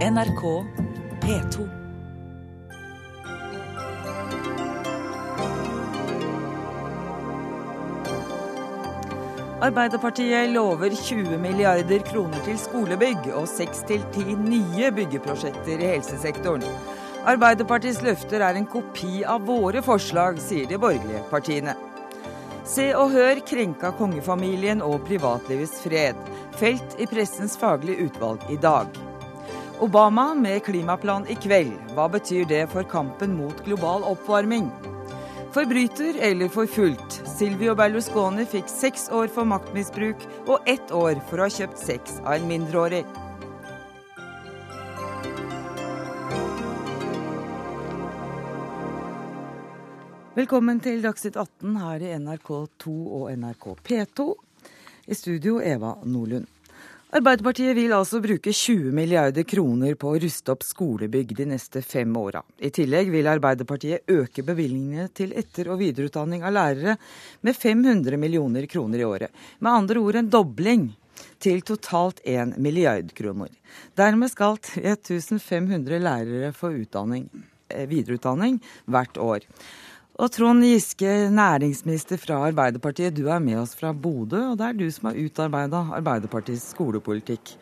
NRK P2. Arbeiderpartiet lover 20 milliarder kroner til skolebygg og 6-10 nye byggeprosjekter i helsesektoren. Arbeiderpartiets løfter er en kopi av våre forslag, sier de borgerlige partiene. Se og Hør krenka kongefamilien og privatlivets fred. Felt i pressens faglige utvalg i dag. Obama med klimaplan i kveld. Hva betyr det for kampen mot global oppvarming? Forbryter eller forfulgt. Silvio Berlusconi fikk seks år for maktmisbruk og ett år for å ha kjøpt sex av en mindreårig. Velkommen til Dagsnytt 18 her i NRK2 og NRK P2. I studio Eva Nordlund. Arbeiderpartiet vil altså bruke 20 milliarder kroner på å ruste opp skolebygg de neste fem åra. I tillegg vil Arbeiderpartiet øke bevilgningene til etter- og videreutdanning av lærere med 500 millioner kroner i året. Med andre ord en dobling til totalt 1 milliard kroner. Dermed skal 3500 lærere få utdanning, eh, videreutdanning hvert år. Og Trond Giske, næringsminister fra Arbeiderpartiet, du er med oss fra Bodø, og det er du som har utarbeida Arbeiderpartiets skolepolitikk.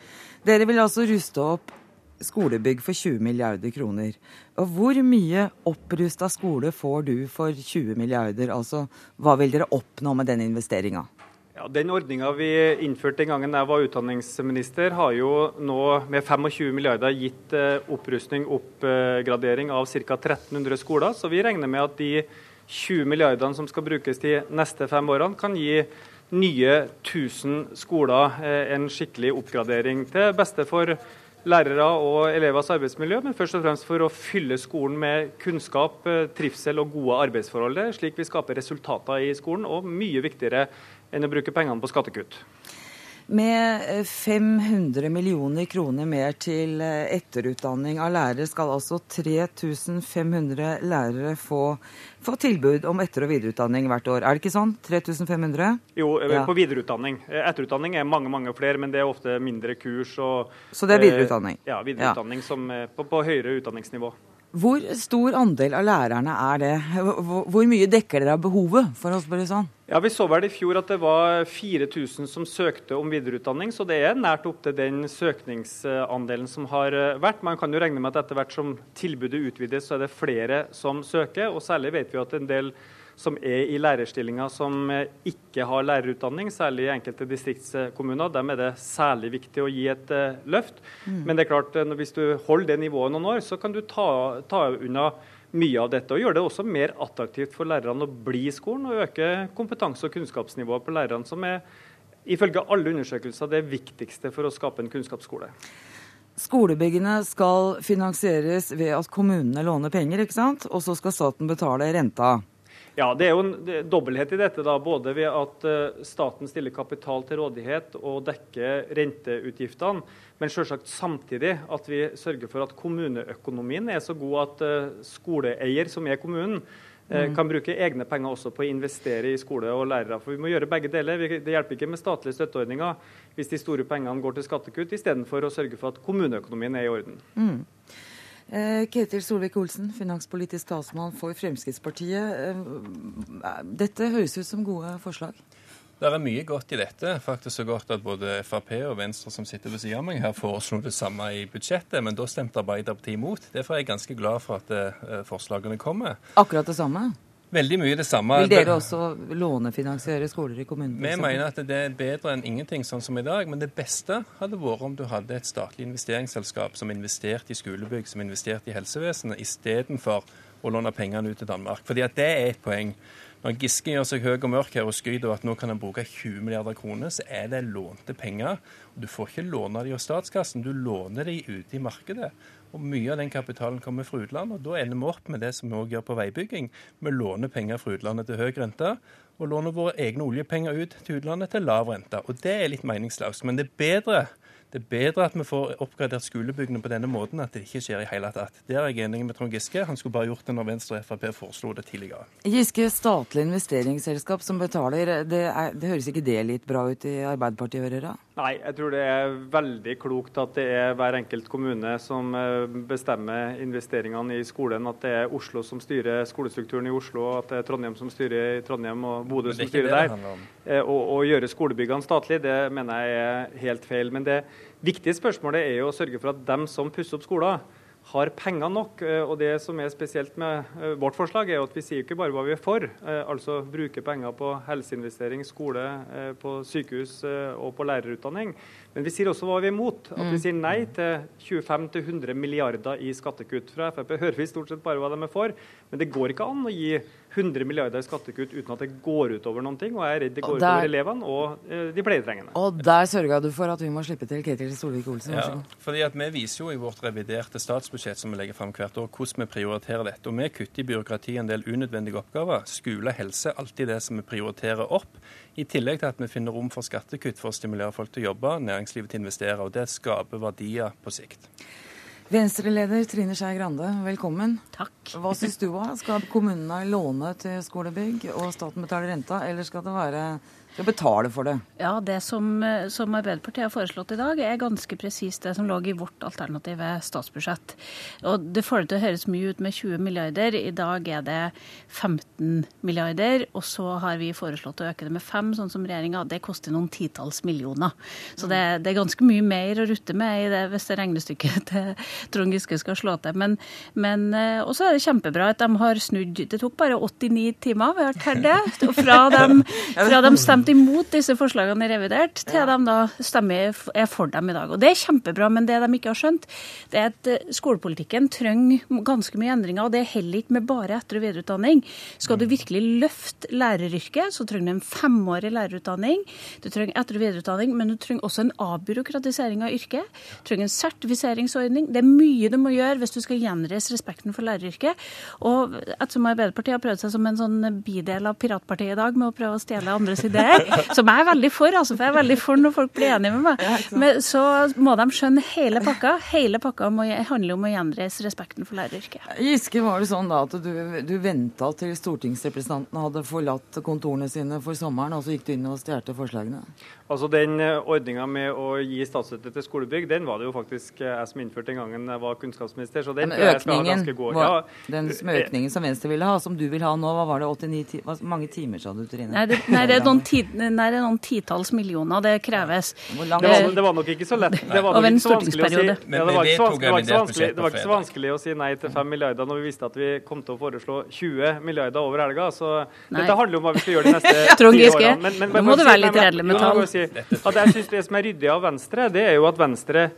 Dere vil altså ruste opp skolebygg for 20 milliarder kroner. Og hvor mye opprusta skole får du for 20 milliarder? Altså, hva vil dere oppnå med den investeringa? Ja, Den ordninga vi innførte den gangen jeg var utdanningsminister, har jo nå med 25 milliarder gitt eh, opprustning, oppgradering av ca. 1300 skoler. Så vi regner med at de 20 milliardene som skal brukes de neste fem årene, kan gi nye 1000 skoler eh, en skikkelig oppgradering til beste for lærere og elevers arbeidsmiljø, men først og fremst for å fylle skolen med kunnskap, eh, trivsel og gode arbeidsforhold. Slik vi skaper resultater i skolen, og mye viktigere enn å bruke pengene på skattekutt. Med 500 eh, millioner kroner mer til eh, etterutdanning av lærere skal altså 3500 lærere få, få, tilbud om etter- og videreutdanning hvert år. Er det ikke sånn? 3500? Jo, eh, ja. på videreutdanning. Etterutdanning er mange mange flere, men det er ofte mindre kurs. Og, Så det er videreutdanning? Ja, videreutdanning ja. Som, på, på høyere utdanningsnivå. Hvor stor andel av lærerne er det? Hvor mye dekker dere av behovet, for å spørre sånn? Ja, Vi så vel i fjor at det var 4000 som søkte om videreutdanning, så det er nært opp til den søkningsandelen som har eh, vært. Man kan jo regne med at etter hvert som tilbudet utvides, så er det flere som søker. og Særlig vet vi at en del som er i lærerstillinger som eh, ikke har lærerutdanning, særlig i enkelte distriktskommuner. Dem er det særlig viktig å gi et uh, løft. Mm. Men det er klart, uh, hvis du holder det nivået noen år, så kan du ta, ta unna mye av dette. Og gjøre det også mer attraktivt for lærerne å bli i skolen, og øke kompetanse- og kunnskapsnivået på lærerne, som er ifølge alle undersøkelser det viktigste for å skape en kunnskapsskole. Skolebyggene skal finansieres ved at kommunene låner penger, ikke sant? og så skal staten betale renta. Ja, Det er jo en dobbelthet i dette. da, Både ved at uh, staten stiller kapital til rådighet og dekker renteutgiftene, men selvsagt samtidig at vi sørger for at kommuneøkonomien er så god at uh, skoleeier, som er kommunen, uh, mm. kan bruke egne penger også på å investere i skole og lærere. For Vi må gjøre begge deler. Det hjelper ikke med statlige støtteordninger hvis de store pengene går til skattekutt, istedenfor å sørge for at kommuneøkonomien er i orden. Mm. Eh, Ketil Solvik-Olsen, finanspolitisk talsmann for Fremskrittspartiet. Eh, dette høres ut som gode forslag? Det er mye godt i dette. Faktisk så godt at både Frp og Venstre som sitter ved siden av meg her, foreslo det samme i budsjettet, men da stemte Arbeiderpartiet imot. Derfor er jeg ganske glad for at eh, forslagene kommer. Akkurat det samme? Veldig mye det samme. Vil dere også lånefinansiere skoler i kommunene? Vi mener at det er bedre enn ingenting sånn som i dag. Men det beste hadde vært om du hadde et statlig investeringsselskap som investerte i skolebygg, som investerte i helsevesenet, istedenfor å låne pengene ut til Danmark. Fordi at det er et poeng. Når Giske gjør seg høy og mørk her og skryter av at nå kan han bruke 20 milliarder kroner, så er det lånte penger. Du får ikke låne de av statskassen, du låner de ute i markedet. Og Mye av den kapitalen kommer fra utlandet. og Da ender vi opp med det som vi òg gjør på veibygging. Vi låner penger fra utlandet til høy rente, og låner våre egne oljepenger ut til utlandet til lav rente. Og Det er litt meningsløst. Men det er bedre Det er bedre at vi får oppgradert skolebyggene på denne måten, at det ikke skjer i hele tatt. Der er jeg enig med Trond Giske. Han skulle bare gjort det når Venstre og Frp foreslo det tidligere. Giske, statlig investeringsselskap som betaler, det, er, det høres ikke det litt bra ut i Arbeiderpartiet-ører? Nei, jeg tror det er veldig klokt at det er hver enkelt kommune som eh, bestemmer investeringene i skolen. At det er Oslo som styrer skolestrukturen i Oslo, at det er Trondheim som styrer i Trondheim og Bodø som styrer der. Eh, å gjøre skolebyggene statlig, det mener jeg er helt feil. Men det viktige spørsmålet er jo å sørge for at dem som pusser opp skoler, har penger nok. Eh, og Det som er spesielt med eh, vårt forslag, er at vi sier ikke bare hva vi er for, eh, altså bruke penger på helseinvestering, skole, på sykehus og på lærerutdanning. Men vi sier også hva vi er imot. At vi mm. sier nei til 25-100 milliarder i skattekutt. Fra Frp hører vi stort sett bare hva de er for, men det går ikke an å gi 100 milliarder i skattekutt uten at det går utover noen ting. Og jeg er redd det går der, utover elevene og eh, de pleietrengende. Og der sørga du for at vi må slippe til Ketil Solvik-Olsen. Ja, fordi at Vi viser jo i vårt reviderte statsbudsjett som vi legger fram hvert år, hvordan vi prioriterer dette. Og Vi kutter i byråkrati en del unødvendige oppgaver. Skole, helse, alltid det som vi prioriterer opp. I tillegg til at vi finner rom for skattekutt for å stimulere folk til å jobbe, næringslivet til å investere. Og det skaper verdier på sikt. Venstreleder Trine Skei Grande, velkommen. Takk. Hva syns du? Skal kommunene låne til skolebygg, og staten betale renta, eller skal det være skal betale for det. Ja, Det som, som, Arbeiderpartiet har foreslått i dag, er ganske presist det som lå i vårt alternative statsbudsjett. Og Det får det til å høres mye ut med 20 milliarder. I dag er det 15 milliarder. Og så har vi foreslått å øke det med 5, sånn som regjeringa. Det koster noen titalls millioner. Så det, det, er ganske mye mer å rutte med i det hvis det regnestykket til Trond Giske skal slå til. Men, men eh, også er det kjempebra at de har snudd. Det tok bare 89 timer, vi har hørt det. Fra dem, fra dem stemte imot disse forslagene i revidert, til de da stemmer er for dem i dag. Og Det er kjempebra, men det de ikke har skjønt, det er at eh, skolepolitikken trenger ganske mye endringer. Og det er heller ikke med bare etter- og videreutdanning. Skal du virkelig løfte læreryrket, så trenger du en femårig lærerutdanning. Du trenger etter- og videreutdanning, men du trenger også en avbyråkratisering av yrket. Du trenger en sertifiseringsordning. Det er mye du må gjøre hvis du skal gjenreise respekten for læreryrket. Og ettersom Arbeiderpartiet har prøvd seg som en sånn bidel av piratpartiet i dag med å prøve å stjele andres ideer, som jeg er veldig for. Altså, for jeg er veldig for når folk blir enige med meg. Men så må de skjønne hele pakka. Hele pakka må, handler om å gjenreise respekten for læreryrket. Giske, var det sånn da at du, du venta til stortingsrepresentantene hadde forlatt kontorene sine for sommeren, og så gikk du inn og stjal forslagene? Altså Den eh, ordninga med å gi statsstøtte til skolebygg, den var det jo faktisk eh, jeg som innførte den gangen jeg var kunnskapsminister. så den Men økningen, var, ja, den økningen som Venstre ville ha, som du vil ha nå, hva var det 89 Hvor mange timer sa du, Trine? Nei, det, nei, det er noen, ti, er noen titalls millioner det kreves. Det var, det var, nok ikke så lett. Det var ikke så vanskelig å si det var ikke så vanskelig, det var ikke så vanskelig å si nei til 5 milliarder når vi visste at vi kom til å foreslå 20 milliarder over helga. Så nei. dette handler om hva vi skal gjøre de neste ti årene. Nå må du være litt redelig med tall at jeg synes Det som er ryddig av Venstre, det er jo at Venstre,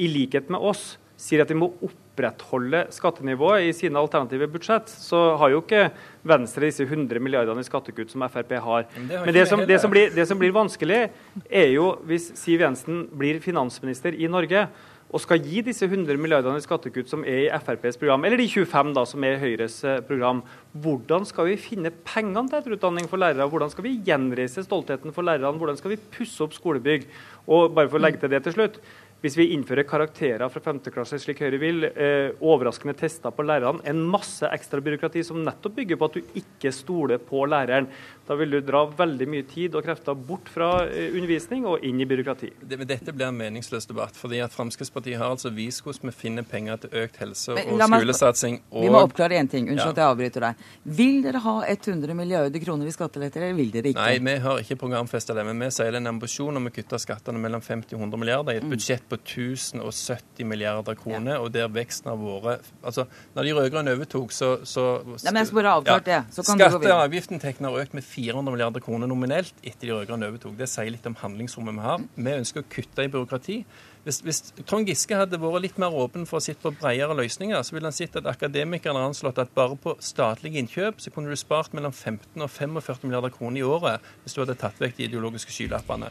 i likhet med oss, sier at vi må opprettholde skattenivået i sine alternative budsjett. Så har jo ikke Venstre disse 100 milliardene i skattekutt som Frp har. Men det, har Men det, som, det, som blir, det som blir vanskelig, er jo hvis Siv Jensen blir finansminister i Norge og skal gi disse 100 milliardene i skattekutt som er i FrPs program, eller de 25 da, som er i Høyres eh, program, hvordan skal vi finne pengene til etterutdanning for lærere? Hvordan skal vi gjenreise stoltheten for lærerne? Hvordan skal vi pusse opp skolebygg? Og bare for å legge til det til slutt, hvis vi innfører karakterer fra 5. klasse slik Høyre vil, eh, overraskende tester på lærerne, en masse ekstra byråkrati som nettopp bygger på at du ikke stoler på læreren, da vil du dra veldig mye tid og krefter bort fra eh, undervisning og inn i byråkrati. Det, dette blir en meningsløs debatt. fordi at Fremskrittspartiet har altså vist hvordan vi finner penger til økt helse og skolesatsing. Og... Vi må oppklare én ting. Unnskyld ja. at jeg avbryter deg. Vil dere ha 100 milliarder kroner i skatteletter, eller vil dere ikke? Nei, vi har ikke programfesta det. Men vi sier det er en ambisjon om å kutte skattene mellom 50 og 100 milliarder i et mm. budsjett på 1070 milliarder kroner, ja. og der veksten har vært altså, Når de rød-grønne overtok, så, så ja, men jeg skal bare avklart ja, det. Skatte- og avgiftinntektene har økt med 400 milliarder kroner nominelt etter de rød-grønne overtok. Det sier litt om handlingsrommet vi har. Vi ønsker å kutte i byråkrati. Hvis, hvis, Trond Giske hadde vært litt mer åpen for å sitte på bredere løsninger, så ville han sett at akademikerne har anslått at bare på statlige innkjøp så kunne du spart mellom 15 og 45 milliarder kroner i året hvis du hadde tatt vekk de ideologiske skylappene.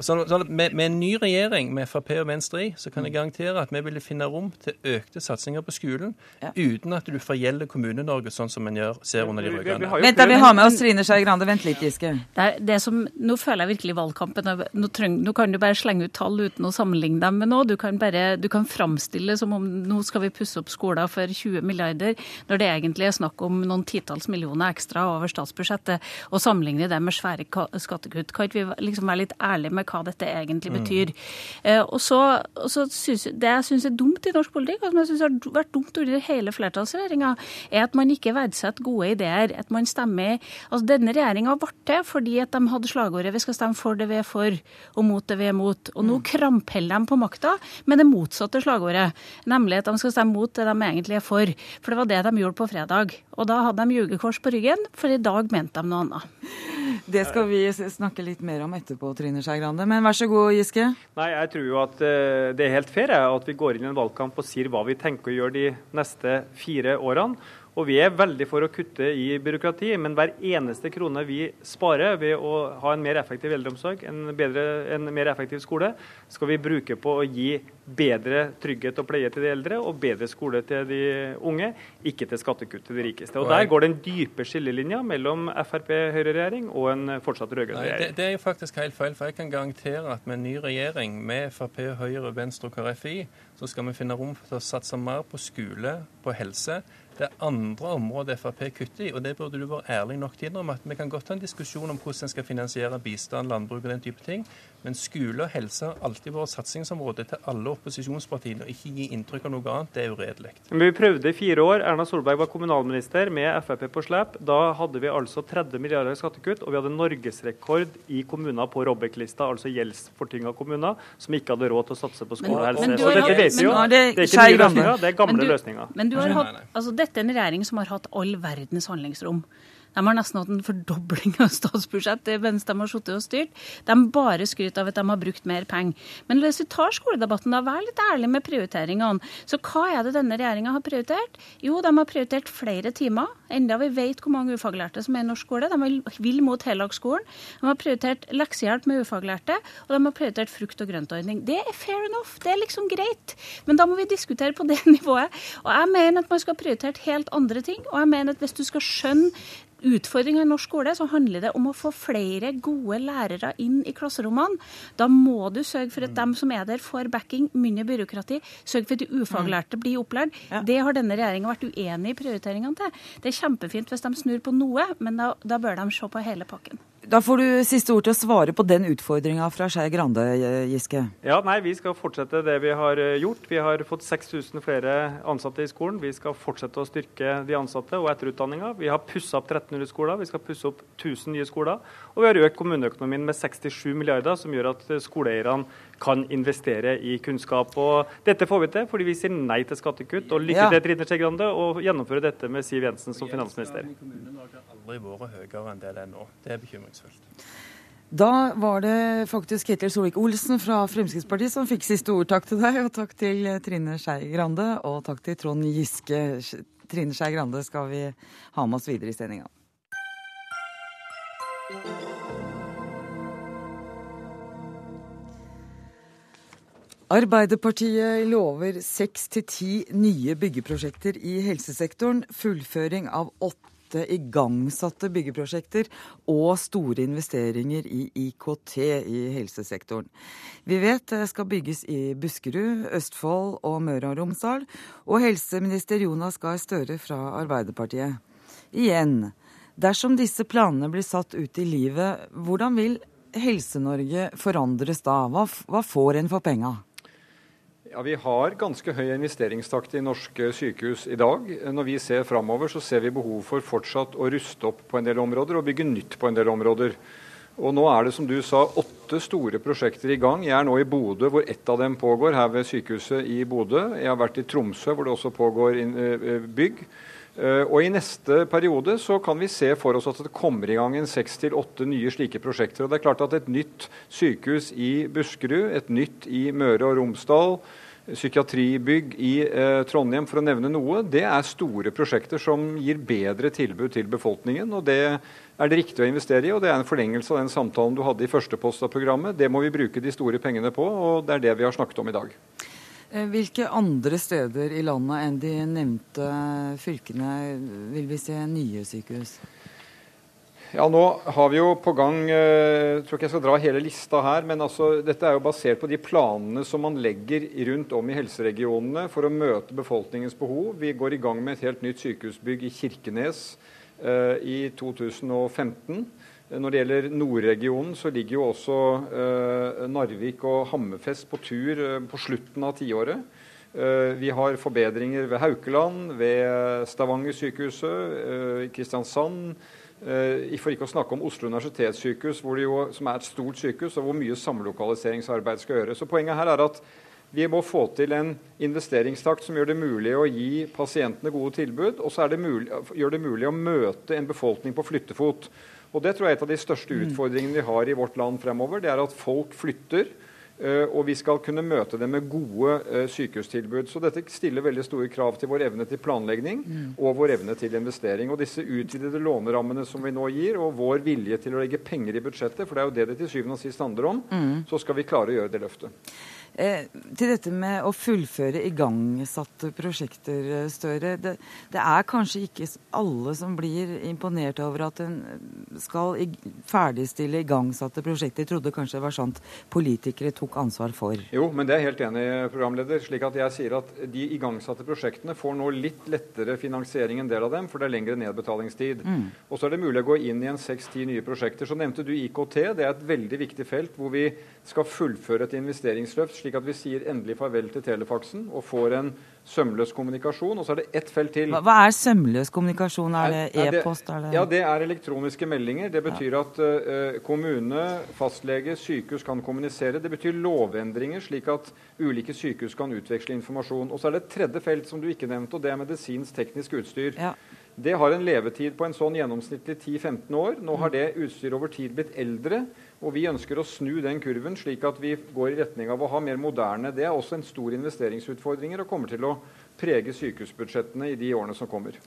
Så, så med, med, en ny regjering med Frp og Venstre i, så kan jeg garantere at vi ville finne rom til økte satsinger på skolen ja. uten at du forgjelder Kommune-Norge sånn som en gjør, ser under de rød-grønne. Vent, vi har med oss Trine Skei Grande. Vent litt, Giske. Det er, det som, nå føler jeg virkelig valgkampen. Nå, treng, nå kan du bare slenge ut tall uten å sammenligne dem med noe. Du kan bare du kan framstille som om nå skal vi pusse opp skoler for 20 milliarder, når det egentlig er snakk om noen titalls millioner ekstra over statsbudsjettet, og sammenligne det med svære skattekutt. Kan ikke vi liksom være litt ærlige med hva dette egentlig mm. betyr? Mm. og så, og så synes, Det jeg syns er dumt i norsk politikk, og som jeg syns har vært dumt under hele flertallsregjeringa, er at man ikke verdsetter gode ideer. At man stemmer Altså, denne regjeringa ble til fordi at de hadde slagordet 'vi skal stemme for det vi er for, og mot det vi er mot'. Og nå mm. de på makta med det motsatte slagordet, nemlig at de skal stemme mot det de egentlig er for. For det var det de gjorde på fredag. Og da hadde de jugekors på ryggen, for i dag mente de noe annet. Det skal vi snakke litt mer om etterpå, Trine Skei Grande. Men vær så god, Giske. Nei, jeg tror jo at eh, det er helt fair at vi går inn i en valgkamp og sier hva vi tenker å gjøre de neste fire årene. Og vi er veldig for å kutte i byråkrati, men hver eneste krone vi sparer ved å ha en mer effektiv eldreomsorg, en, bedre, en mer effektiv skole, skal vi bruke på å gi bedre trygghet og pleie til de eldre og bedre skole til de unge, ikke til skattekutt til de rikeste. Og Der går den dype skillelinja mellom Frp-høyreregjering og en fortsatt rød-grønn regjering. Det, det, er jo faktisk helt feil, for jeg kan garantere at med en ny regjering med Frp, Høyre, Venstre og KrFI, så skal vi finne rom for å satse mer på skole, på helse det er andre områder Frp kutter i, og det burde du være ærlig nok til å innrømme. at Vi kan godt ha en diskusjon om hvordan en skal finansiere bistand, landbruk og den type ting, men skole og helse har alltid vært satsingsområde til alle opposisjonspartiene. og Ikke gi inntrykk av noe annet, det er uredelig. Vi prøvde i fire år. Erna Solberg var kommunalminister med Frp på slep. Da hadde vi altså 30 milliarder i skattekutt, og vi hadde norgesrekord i kommuner på Robek-lista, altså gjeldsfortynga kommuner, som ikke hadde råd til å satse på skole og helse. Men, men, så dette vet vi jo. Det er ikke nye løsninger, det er gamle men du, løsninger. Men du har hatt, altså Dette en regjering som har hatt all verdens handlingsrom. De har nesten hatt en fordobling av statsbudsjettet mens de har sittet og styrt. De bare skryter av at de har brukt mer penger. Men hvis vi tar skoledebatten, da, vær litt ærlig med prioriteringene. Så hva er det denne regjeringa har prioritert? Jo, de har prioritert flere timer, enda vi vet hvor mange ufaglærte som er i norsk skole. De vil mot heldagsskolen. De har prioritert leksehjelp med ufaglærte, og de har prioritert frukt- og grøntordning. Det er fair enough, det er liksom greit. Men da må vi diskutere på det nivået. Og jeg mener at man skal ha prioritert helt andre ting. Og jeg mener at hvis du skal skjønne utfordringa i norsk skole, så handler det om å få flere gode lærere inn i klasserommene. Da må du sørge for at mm. dem som er der, får backing, mindre byråkrati. Sørge for at de ufaglærte mm. blir opplært. Ja. Det har denne regjeringa vært uenig i prioriteringene til. Det er kjempefint hvis de snur på noe, men da, da bør de se på hele pakken. Da får du siste ord til å svare på den utfordringa fra Skei Grande, Giske. Ja, nei, Vi skal fortsette det vi har eh, gjort. Vi har fått 6000 flere ansatte i skolen. Vi skal fortsette å styrke de ansatte og etterutdanninga. Vi har pussa opp 1300 skoler, vi skal pusse opp 1000 nye skoler. Og vi har økt kommuneøkonomien med 67 milliarder, som gjør at skoleeierne kan investere i kunnskap. Og dette får vi til fordi vi sier nei til skattekutt. Og lykke ja. til Trine Skei Grande og gjennomføre dette med Siv Jensen som finansminister aldri vært høyere enn det det er nå. Det er bekymringsfullt. Da var det faktisk Ketil Solvik-Olsen fra Fremskrittspartiet som fikk siste ord. Takk til deg, og takk til Trine Skei Grande, og takk til Trond Giske. Trine Skei Grande skal vi ha med oss videre i sendinga. Arbeiderpartiet lover seks til ti nye byggeprosjekter i helsesektoren. Fullføring av åtte åtte igangsatte byggeprosjekter og store investeringer i IKT i helsesektoren. Vi vet det skal bygges i Buskerud, Østfold og Møre og Romsdal. Og helseminister Jonas Gahr Støre fra Arbeiderpartiet. Igjen, dersom disse planene blir satt ut i livet, hvordan vil Helse-Norge forandres da? Hva får en for penga? Ja, Vi har ganske høy investeringstakt i norske sykehus i dag. Når vi ser framover, så ser vi behov for fortsatt å ruste opp på en del områder og bygge nytt på en del områder. Og Nå er det som du sa, åtte store prosjekter i gang. Jeg er nå i Bodø, hvor ett av dem pågår, her ved sykehuset i Bodø. Jeg har vært i Tromsø, hvor det også pågår eh, bygg. Eh, og I neste periode så kan vi se for oss at det kommer i gang en seks til åtte nye slike prosjekter. Og det er klart at Et nytt sykehus i Buskerud, et nytt i Møre og Romsdal, psykiatribygg i eh, Trondheim, for å nevne noe, det er store prosjekter som gir bedre tilbud til befolkningen. og Det er det riktig å investere i, og det er en forlengelse av den samtalen du hadde i første post av programmet. Det må vi bruke de store pengene på, og det er det vi har snakket om i dag. Eh, hvilke andre steder i landet enn de nevnte fylkene vil vi se nye sykehus? Ja, nå har vi jo på gang Jeg tror ikke jeg skal dra hele lista her, men altså, dette er jo basert på de planene som man legger rundt om i helseregionene for å møte befolkningens behov. Vi går i gang med et helt nytt sykehusbygg i Kirkenes eh, i 2015. Når det gjelder nordregionen, så ligger jo også eh, Narvik og Hammerfest på tur eh, på slutten av tiåret. Eh, vi har forbedringer ved Haukeland, ved Stavanger-sykehuset, eh, Kristiansand. Eh, for ikke å snakke om Oslo universitetssykehus, jo, som er et stort sykehus, og hvor mye samlokaliseringsarbeid skal gjøres. Så Poenget her er at vi må få til en investeringstakt som gjør det mulig å gi pasientene gode tilbud, og så det mulig, gjør det mulig å møte en befolkning på flyttefot. Og Det tror jeg er et av de største mm. utfordringene vi har i vårt land fremover. Det er at folk flytter. Eh, og vi skal kunne møte det med gode eh, sykehustilbud. Så dette stiller veldig store krav til vår evne til planlegging mm. og vår evne til investering. Og disse utvidede lånerammene som vi nå gir, og vår vilje til å legge penger i budsjettet, for det er jo det det til syvende og sist handler om, mm. så skal vi klare å gjøre det løftet. Eh, til dette med å fullføre igangsatte prosjekter, eh, Støre. Det, det, er kanskje ikke alle som blir imponert over at en skal ferdigstille igangsatte prosjekter. Jeg trodde kanskje det var sånt politikere tok ansvar for. Jo, men det er jeg helt enig i, programleder. slik at jeg sier at De igangsatte prosjektene får nå litt lettere finansiering en del av dem, for det er lengre nedbetalingstid. Mm. Og så er det mulig å gå inn i en seks-ti nye prosjekter. Så nevnte du IKT. Det er et veldig viktig felt hvor vi skal fullføre et investeringsløft slik at vi sier endelig farvel til telefaksen og får en sømløs kommunikasjon. Og så er det ett felt til. Hva, er sømløs kommunikasjon? Er det e-post? Ja, det er elektroniske meldinger. Det betyr at uh, kommune, fastlege, sykehus kan kommunisere. Det betyr lovendringer, slik at ulike sykehus kan utveksle informasjon. Og så er det et tredje felt som du ikke nevnte, og det er medisinsk teknisk utstyr. Ja. Det har en levetid på en sånn gjennomsnittlig 10-15 år. Nå har det utstyret over tid blitt eldre. Og vi ønsker å snu den kurven, slik at vi går i retning av å ha mer moderne. Det er også en stor investeringsutfordring og kommer til å prege sykehusbudsjettene i de årene som kommer.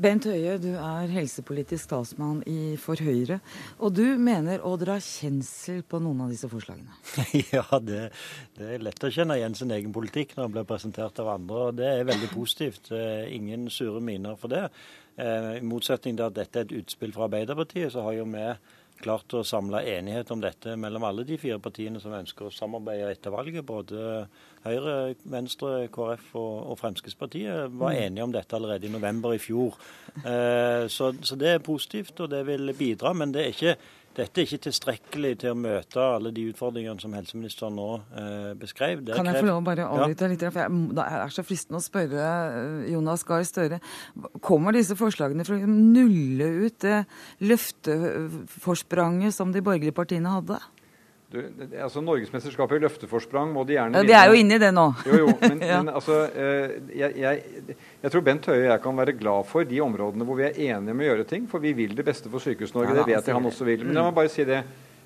Bent Høie, du er helsepolitisk talsmann for Høyre. Og du mener å dra kjensel på noen av disse forslagene? Ja, det, det, er lett å kjenne igjen sin egen politikk når den blir presentert av andre. Og det er veldig positivt. Ingen sure miner for det. Eh, I motsetning til at dette er et utspill fra Arbeiderpartiet, så har jo vi klart å samle enighet om dette mellom alle de fire partiene som ønsker å samarbeide etter valget. Både Høyre, Venstre, KrF og, og Fremskrittspartiet var mm. enige om dette allerede i november i fjor. Eh, så, så, det er positivt, og det vil bidra. Men det er ikke dette er ikke tilstrekkelig til å møte alle de utfordringene som helseministeren nå eh, beskrev. Det kan jeg få lov å bare avbryte ja. litt? For jeg, det er så fristende å spørre eh, Jonas Gahr Støre. Kommer disse forslagene for å nulle ut det løfteforspranget som de borgerlige partiene hadde? Du, altså Norgesmesterskapet i løfteforsprang må de gjerne vinne. Ja, de er jo inne i det nå. Jo, jo, men, ja. men altså, eh, jeg, jeg, jeg, tror Bent Høie og jeg kan være glad for de områdene hvor vi er enige med å gjøre ting. For vi vil det beste for Sykehus-Norge. Ja, det vet jeg han også vil. Men la meg bare si det.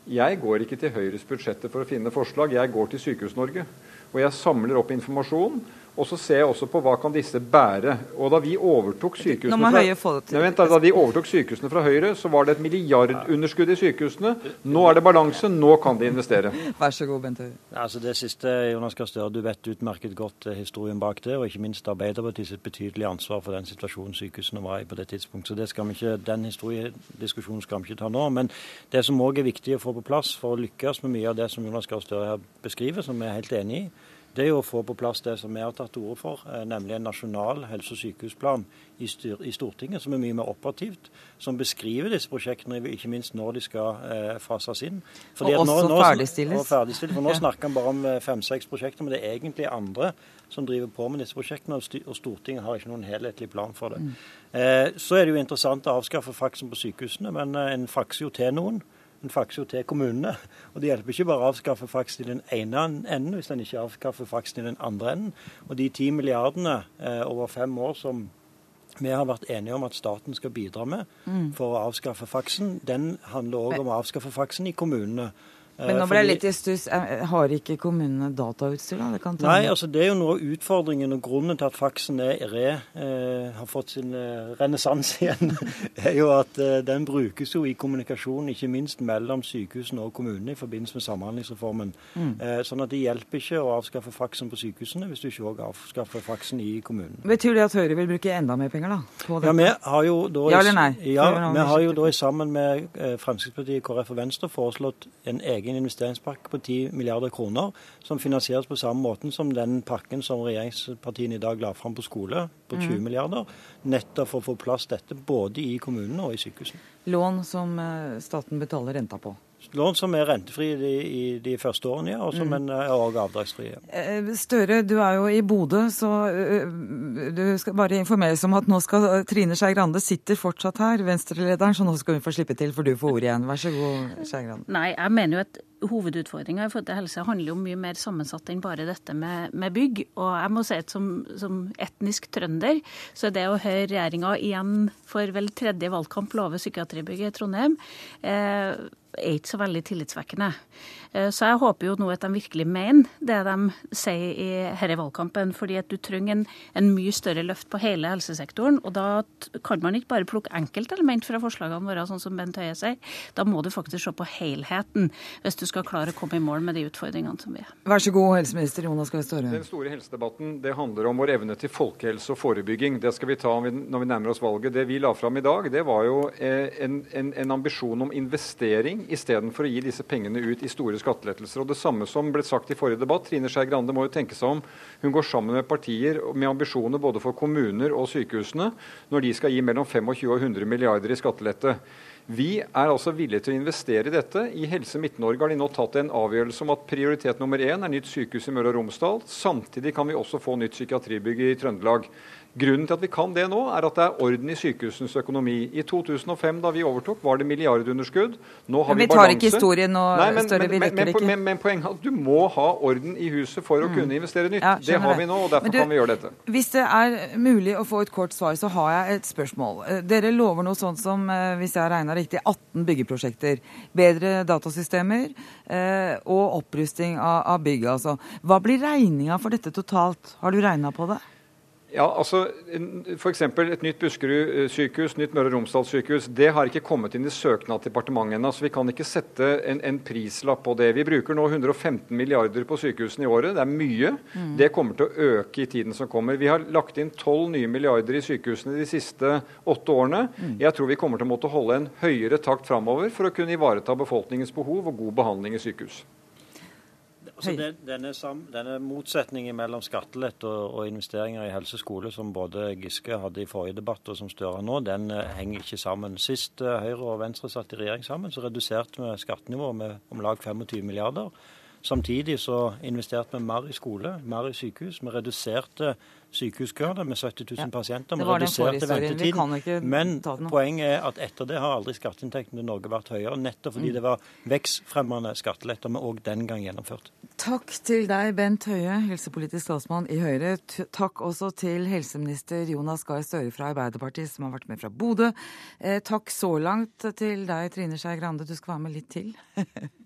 Jeg går ikke til Høyres budsjetter for å finne forslag. Jeg går til Sykehus-Norge. Og jeg samler opp informasjon. Og så ser jeg også på hva kan disse bære. Og da vi overtok sykehusene fra, nei, vent, da vi overtok sykehusene fra Høyre, så var det et milliardunderskudd i sykehusene. Nå er det balanse. Nå kan de investere. Vær så god, Bent Høie. Altså det siste, Jonas Gahr Støre, du vet utmerket godt eh, historien bak det, og ikke minst Arbeiderpartiet sitt betydelige ansvar for den situasjonen sykehusene var i på det tidspunktet. Så det skal vi ikke, den historiediskusjonen skal vi ikke ta nå. Men det som òg er viktig å få på plass for å lykkes med mye av det som Jonas Gahr Støre her beskriver, som vi er helt enig i, det er jo å få på plass det som vi har tatt til orde for, eh, nemlig en nasjonal helse- og sykehusplan i, i, Stortinget, som er mye mer operativt, som beskriver disse prosjektene, ikke minst når de skal eh, fases inn. Fordi og også nå, ferdigstilles. Og ferdigstilles. For nå snakker han bare om eh, fem-seks prosjekter, men det er egentlig andre som driver på med disse prosjektene, og Stortinget har ikke noen helhetlig plan for det. Mm. Eh, så er det jo interessant å avskaffe faksen på sykehusene, men eh, en fakser jo til noen. En fakser jo til kommunene. Og det hjelper ikke bare å avskaffe faksen i den ene enden hvis en ikke avskaffer faksen i den andre enden. Og de ti milliardene eh, over fem år som vi har vært enige om at staten skal bidra med mm. for å avskaffe faksen, den handler òg om å avskaffe faksen i kommunene. Men nå ble jeg litt i stuss. Har ikke kommunene datautstyr, da? Nei, altså det er jo noe av utfordringen og grunnen til at faksen er re, eh, har fått sin eh, renessanse igjen, er jo at eh, den brukes jo i kommunikasjon, ikke minst mellom sykehusene og kommunene i forbindelse med Samhandlingsreformen. Mm. Eh, sånn at det hjelper ikke å avskaffe faksen på sykehusene hvis du ikke òg avskaffer faksen i kommunen. Betyr det at Høyre vil bruke enda mer penger, da? ja, vi har jo da, ja eller nei? Ja, vi har jo da sammen med eh, Fremskrittspartiet, KrF og Venstre foreslått en egen egen investeringspakke på 10 milliarder kroner, som finansieres på samme måten som den pakken som regjeringspartiene i dag la fram på skole, på 20 mm. milliarder, nettopp for å få plass dette både i kommunene og i sykehusene. Lån som eh, staten betaler renta på? Lån som er rentefrie i, i de første årene, ja, og som mm. er også avdragsfrie. Eh, Støre, du er jo i Bodø, så eh, du skal bare informeres om at nå skal Trine Skei Grande sitter fortsatt her, Venstre-lederen, så nå skal hun få slippe til, for du får ordet igjen. Vær så god, Skei Grande. Nei, jeg mener jo at hovedutfordringa i forhold til helse handler jo mye mer sammensatt enn bare dette med, med bygg. Og jeg må si at som, som, etnisk trønder, så er det å høre regjeringa igjen for vel tredje valgkamp love psykiatribygget i Trondheim, eh, er ikke så veldig tillitsvekkende. Eh, så jeg håper jo nå at de virkelig mener det de sier i denne valgkampen. fordi at du trenger en, en, mye større løft på hele helsesektoren. Og da kan man ikke bare plukke enkeltelement fra forslagene våre, sånn som Bent Høie sier. Da må du faktisk se på helheten hvis du skal klare å komme i mål med de utfordringene som vi har. Vær så god, helseminister Jonas Gahr Støre. Den store helsedebatten det handler om vår evne til folkehelse og forebygging. Det skal vi ta når vi nærmer oss valget. Det vi la fram i dag, det var jo eh, en, en, en ambisjon om investering istedenfor å gi disse pengene ut i store skattelettelser. Og det samme som ble sagt i forrige debatt, Trine Skei Grande må jo tenke seg om. Hun går sammen med partier med ambisjoner både for kommuner og sykehusene når de skal gi mellom 25 og 100 milliarder i skattelette. Vi er altså villige til å investere i dette. I Helse Midt-Norge har de nå tatt en avgjørelse om at prioritet nummer én er nytt sykehus i Møre og Romsdal. Samtidig kan vi også få nytt psykiatribygg i Trøndelag. Grunnen til at vi kan det nå, er at det er orden i sykehusenes økonomi. I 2005, da vi overtok, var det milliardunderskudd. Nå har men vi, vi tar ikke historien nå, Nei, men, Støre. vi rekker ikke. Men, men, poenget er at du må ha orden i huset for å mm. kunne investere nytt. Ja, det har vi nå, og derfor du, kan vi gjøre dette. Hvis det er mulig å få et kort svar, så har jeg et spørsmål. Eh, dere lover noe sånt som, eh, hvis jeg regna riktig, 18 byggeprosjekter. Bedre datasystemer eh, og opprusting av, av bygg, altså. Hva blir regninga for dette totalt? Har du regna på det? Ja, altså F.eks. et nytt Buskerud-sykehus, nytt Møre og Romsdal-sykehus. Det har ikke kommet inn i søknad til departementet ennå, så vi kan ikke sette en, en, prislapp på det. Vi bruker nå 115 milliarder på sykehusene i året. Det er mye. Mm. Det kommer til å øke i tiden som kommer. Vi har lagt inn 12 nye milliarder i sykehusene de siste åtte årene. Mm. Jeg tror vi kommer til å måtte holde en høyere takt framover for å kunne ivareta befolkningens behov og god behandling i sykehus. Altså, den, denne, denne, motsetningen mellom skattelette og, og, investeringer i helseskole, som både Giske hadde i forrige debatt og som Støre nå, den uh, henger ikke sammen. Sist uh, Høyre og Venstre satt i regjering sammen, så reduserte vi skattenivået med om lag 25 milliarder. Samtidig så investerte vi mer i skole, mer i sykehus. Vi reduserte sykehuskøene med 70 000 ja. pasienter. Vi reduserte ventetiden. Men poenget er at etter det har aldri skatteinntektene til Norge vært høyere, nettopp fordi mm. det var vekstfremmende skatteletter vi òg den gang gjennomførte. Takk til deg, Bent Høie, helsepolitisk talsmann i Høyre. Takk også til helseminister Jonas Gahr Støre fra Arbeiderpartiet, som har vært med fra Bodø. Eh, takk så langt til deg, Trine Skei Grande. Du skal være med litt til.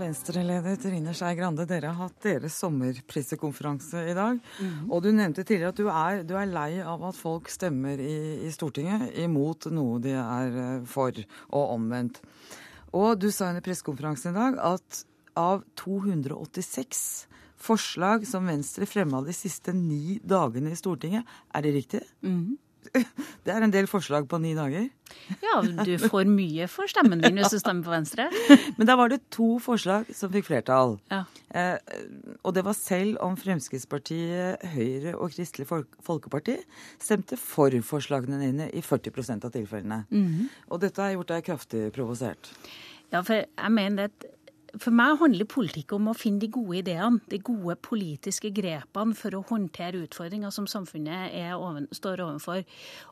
Venstre-leder Trine Skei Grande, dere har hatt deres sommerpressekonferanse i dag. Mm. Og du nevnte tidligere at du er, du er, lei av at folk stemmer i, i, Stortinget imot noe de er eh, for, og omvendt. Og du sa under pressekonferansen i dag at av 286 forslag som Venstre fremma de siste ni dagene i Stortinget, er det riktig? Mm. Det er en del forslag på ni dager. Ja, du får mye for stemmen din hvis du stemmer på Venstre. Men da var det to forslag som fikk flertall. Ja. Eh, og det var selv om Fremskrittspartiet, Høyre og Kristelig Folkeparti stemte for forslagene dine i 40 av tilfellene. Mm -hmm. Og dette har gjort deg kraftig provosert. Ja, for jeg mener at for meg handler politikk om å finne de gode ideene, de gode politiske grepene for å håndtere utfordringer som samfunnet oven, står overfor.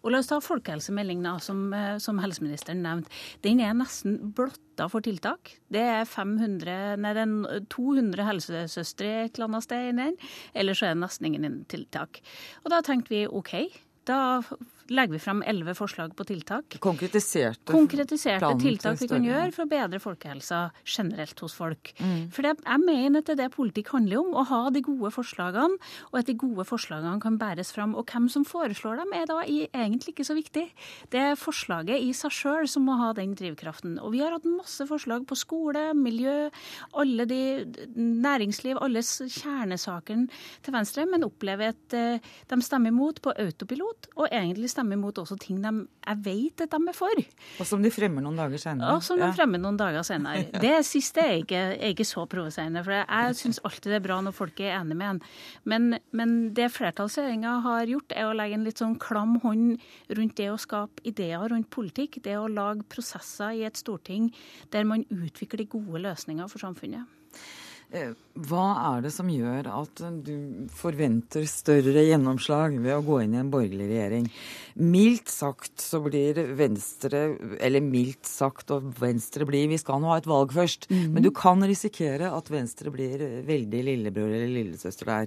Og La oss ta folkehelsemeldinga, som, eh, som, helseministeren nevnte. Den er nesten blotta for tiltak. Det er 500, nei, det er 200 helsesøstre et eller annet sted inni den. Eller så er det nesten ingen tiltak. Og da tenkte vi OK, da legger vi frem elleve forslag på tiltak. Konkretiserte, Konkretiserte tiltak vi kan gjøre for å bedre folkehelsa generelt hos folk. Mm. For det, jeg mener at det er det politikk handler om. Å ha de gode forslagene, og at de gode forslagene kan bæres fram. Og hvem som foreslår dem, er da egentlig ikke så viktig. Det er forslaget i seg sjøl som må ha den drivkraften. Og vi har hatt masse forslag på skole, miljø, alle de næringsliv, alle kjernesakene til Venstre, men opplever at eh, de stemmer imot på autopilot, og egentlig stemmer stemmer imot også ting de, jeg vet at de er for. Og som de fremmer noen dager senere. Og som de fremmer noen dager senere. Det siste er ikke, er ikke så provoserende. For jeg syns alltid det er bra når folk er enige med en. Men, men det flertallsregjeringa har gjort, er å legge en litt sånn klam hånd rundt det å skape ideer rundt politikk. Det å lage prosesser i et storting der man utvikler gode løsninger for samfunnet. Eh, hva er det som gjør at du forventer større gjennomslag ved å gå inn i en borgerlig regjering? Mildt sagt så blir Venstre Eller mildt sagt og Venstre blir Vi skal nå ha et valg først. Mm -hmm. Men du kan risikere at Venstre blir veldig lillebror eller lillesøster der.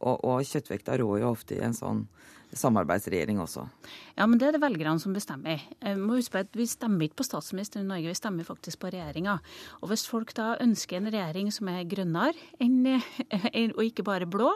Og, og kjøttvekta rår jo ofte i en sånn samarbeidsregjering også. Ja, men det er det velgerne som bestemmer. Jeg må huske at Vi stemmer ikke på statsministeren i Norge, vi stemmer faktisk på regjeringa. Og hvis folk da ønsker en regjering som er grønnere enn, og ikke bare blå,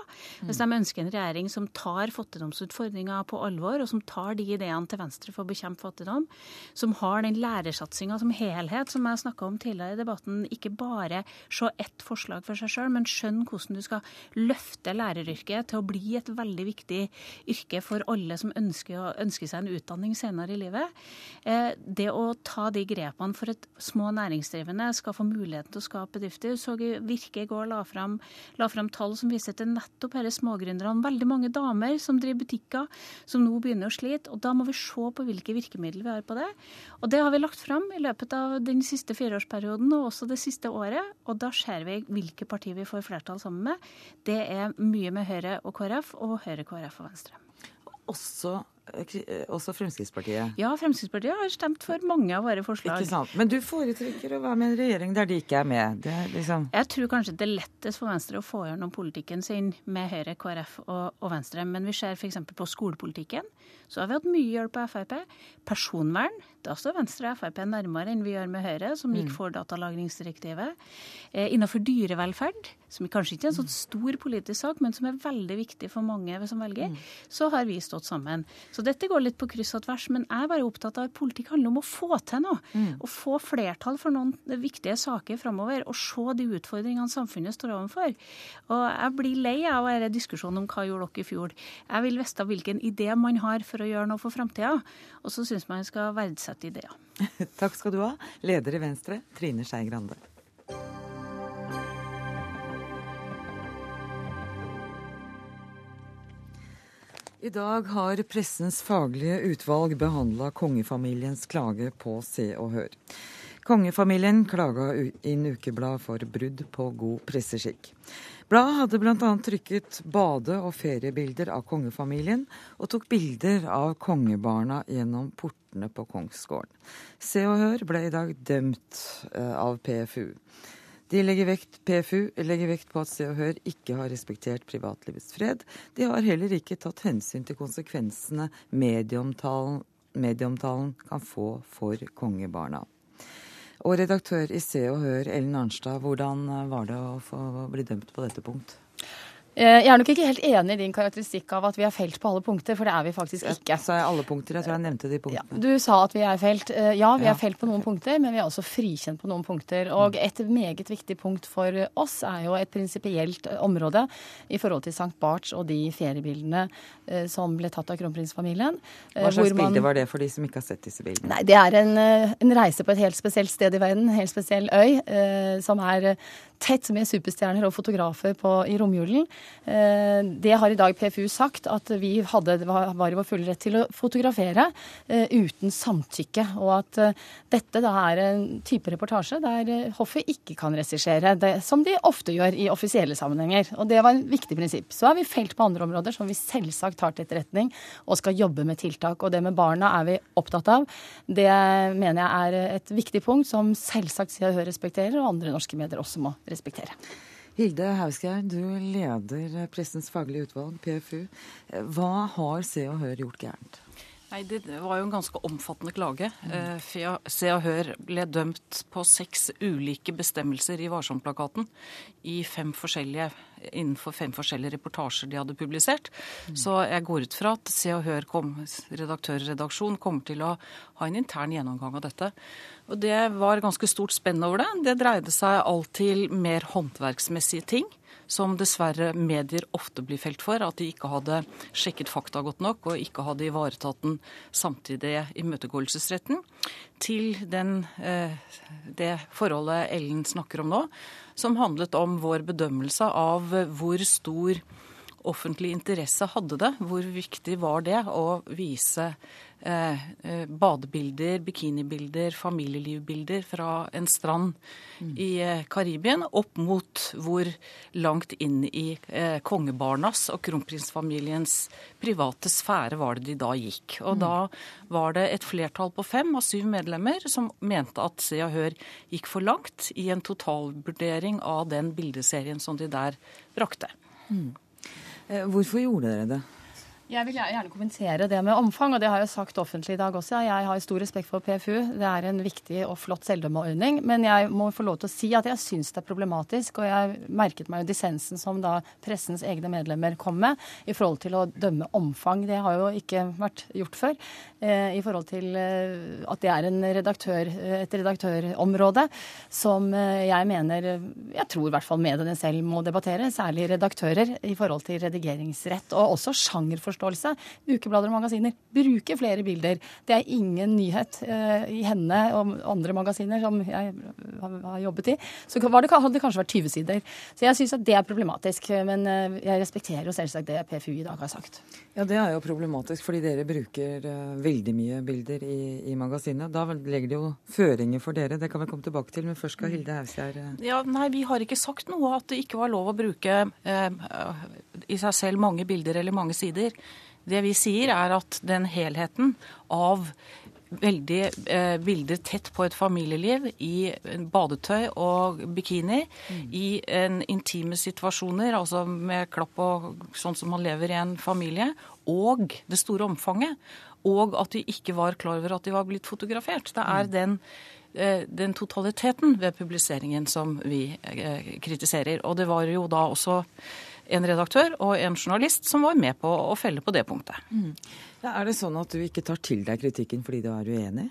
hvis de ønsker en regjering som tar fattigdomsutfordringa på alvor, og som tar de ideene til Venstre for å bekjempe fattigdom, som har den lærersatsinga som helhet, som jeg snakka om tidligere i debatten, ikke bare se ett forslag for seg sjøl, men skjønn hvordan du skal løfte læreryrket til å bli et veldig viktig yrke for alle som ønsker, ønsker seg en utdanning senere i livet. Eh, det å ta de grepene for at små næringsdrivende skal få muligheten til å skape bedrifter. Så Virke i går la fram, la fram tall som viser til nettopp disse smågründerne. Veldig mange damer som driver butikker, som nå begynner å slite. og Da må vi se på hvilke virkemidler vi har på det. Og Det har vi lagt fram i løpet av den siste fireårsperioden og også det siste året. Og da ser vi hvilke partier vi får flertall sammen med. Det er mye med Høyre og KrF, og Høyre, KrF og Venstre. Også Eh, også Fremskrittspartiet? Ja, Fremskrittspartiet har stemt for mange av våre forslag. Ikke sant. Men du foretrekker å være med i en regjering der de ikke er med? Er liksom... Jeg tror kanskje det er lettest for Venstre å få gjennom politikken sin med Høyre, KrF og, og Venstre. Men vi ser f.eks. på skolepolitikken. Så har vi hatt mye hjelp av Frp. Personvern. Da står Venstre og Frp nærmere enn vi gjør med Høyre, som gikk mm. for datalagringsdirektivet. Eh, innenfor dyrevelferd, som kanskje ikke er en sånn stor politisk sak, men som er veldig viktig for mange som velger, mm. så har vi stått sammen. Så dette går litt på kryss og tvers, men jeg er bare opptatt av at politikk handler om å få til noe. Mm. Å få flertall for noen viktige saker framover, og se de utfordringene samfunnet står overfor. Og jeg blir lei av høre diskusjonen om hva gjorde dere i fjor. Jeg vil vite hvilken idé man har for å gjøre noe for framtida, og så syns man skal verdsette ideer. Takk skal du ha, leder i Venstre, Trine Skei Grande. I dag har Pressens faglige utvalg behandla kongefamiliens klage på Se og Hør. Kongefamilien klaga inn ukeblad for brudd på god presseskikk. Bladet hadde bl.a. trykket bade- og feriebilder av kongefamilien, og tok bilder av kongebarna gjennom portene på kongsgården. Se og Hør ble i dag dømt eh, av PFU. De legger vekt, PFU legger vekt på at Se og Hør ikke har respektert privatlivets fred. De har heller ikke tatt hensyn til konsekvensene medieomtalen, medieomtalen kan få for kongebarna. Og redaktør i Se og Hør, Ellen Arnstad, hvordan var det å få bli dømt på dette punkt? Eh, jeg er nok ikke helt enig i din karakteristikk av at vi er felt på alle punkter, for det er vi faktisk ikke. Sa jeg alle punkter? Jeg tror jeg nevnte de punktene. Ja, du sa at vi er felt. Eh, ja, vi er felt på noen punkter, men vi er også frikjent på noen punkter. Og mm. et meget viktig punkt for oss er jo et prinsipielt område i forhold til St. Barts og de feriebildene eh, som ble tatt av kronprinsfamilien. Hva slags man... bilde var det for de som ikke har sett disse bildene? Nei, Det er en, en reise på et helt spesielt sted i verden, en helt spesiell øy, som er tett med superstjerner og fotografer på, i romjulen. Det har i dag PFU sagt at vi hadde, var i vår fulle rett til å fotografere uten samtykke, og at dette da er en type reportasje der hoffet ikke kan regissere, som de ofte gjør i offisielle sammenhenger. Og det var en viktig prinsipp. Så er vi felt på andre områder som vi selvsagt tar til etterretning og skal jobbe med tiltak. Og det med barna er vi opptatt av. Det mener jeg er et viktig punkt som selvsagt Se og respekterer, og andre norske medier også må respektere. Hilde Hausgeir, du leder Pressens faglige utvalg, PFU. Hva har Se og Hør gjort gærent? Nei, Det var jo en ganske omfattende klage. Mm. Se og Hør ble dømt på seks ulike bestemmelser i Varsom-plakaten i fem innenfor fem forskjellige reportasjer de hadde publisert. Mm. Så jeg går ut fra at Se og Hør kom, redaktør og redaksjon kommer til å ha en intern gjennomgang av dette. Og Det var ganske stort spenn over det. Det dreide seg alt til mer håndverksmessige ting som dessverre medier ofte blir felt for. At de ikke hadde sjekket fakta godt nok og ikke hadde ivaretatt den samtidige imøtegåelsesretten. Til den, eh, det forholdet Ellen snakker om nå, som handlet om vår bedømmelse av hvor stor offentlig interesse hadde det. Hvor viktig var det å vise Eh, eh, badebilder, bikinibilder, familielivbilder fra en strand mm. i eh, Karibien opp mot hvor langt inn i eh, kongebarnas og kronprinsfamiliens private sfære var det de da gikk. Og mm. da var det et flertall på fem av syv medlemmer som mente at Se og Hør gikk for langt i en totalvurdering av den bildeserien som de der brakte. Mm. Hvorfor gjorde dere det? Jeg vil gjerne kommentere det med omfang, og det har jeg sagt offentlig i dag også. Jeg har stor respekt for PFU. Det er en viktig og flott selvdømmeordning. Men jeg må få lov til å si at jeg syns det er problematisk, og jeg merket meg jo dissensen som da pressens egne medlemmer kom med i forhold til å dømme omfang. Det har jo ikke vært gjort før. Eh, I forhold til eh, at det er redaktør, et redaktørområde som eh, jeg mener Jeg tror i hvert fall mediene selv må debattere, særlig redaktører, i forhold til redigeringsrett og også sjangerforståelse forståelse. Ukeblader og magasiner bruker flere bilder. Det er ingen nyhet uh, i henne og andre magasiner som jeg har jobbet i. Så det, hadde det kanskje vært 20 sider. Så jeg syns at det er problematisk. Men uh, jeg respekterer jo selvsagt det PFU i dag har sagt. Ja, det er jo problematisk fordi dere bruker uh, veldig mye bilder i, i magasinet. Da legger det jo føringer for dere. Det kan vi komme tilbake til. Men først skal Hilde Hausgjerd Ja, Nei, vi har ikke sagt noe at det ikke var lov å bruke i seg selv mange bilder eller mange sider. Det vi sier, er at den helheten av veldig eh, bilder tett på et familieliv i badetøy og bikini, mm. i en intime situasjoner, altså med klapp og sånn som man lever i en familie, og det store omfanget, og at de ikke var klar over at de var blitt fotografert. Det er mm. den eh, den totaliteten ved publiseringen som vi eh, kritiserer. Og det var jo da også en redaktør og en journalist som var med på å felle på det punktet. Mm. Ja, er det sånn at du ikke tar til deg kritikken fordi du er uenig?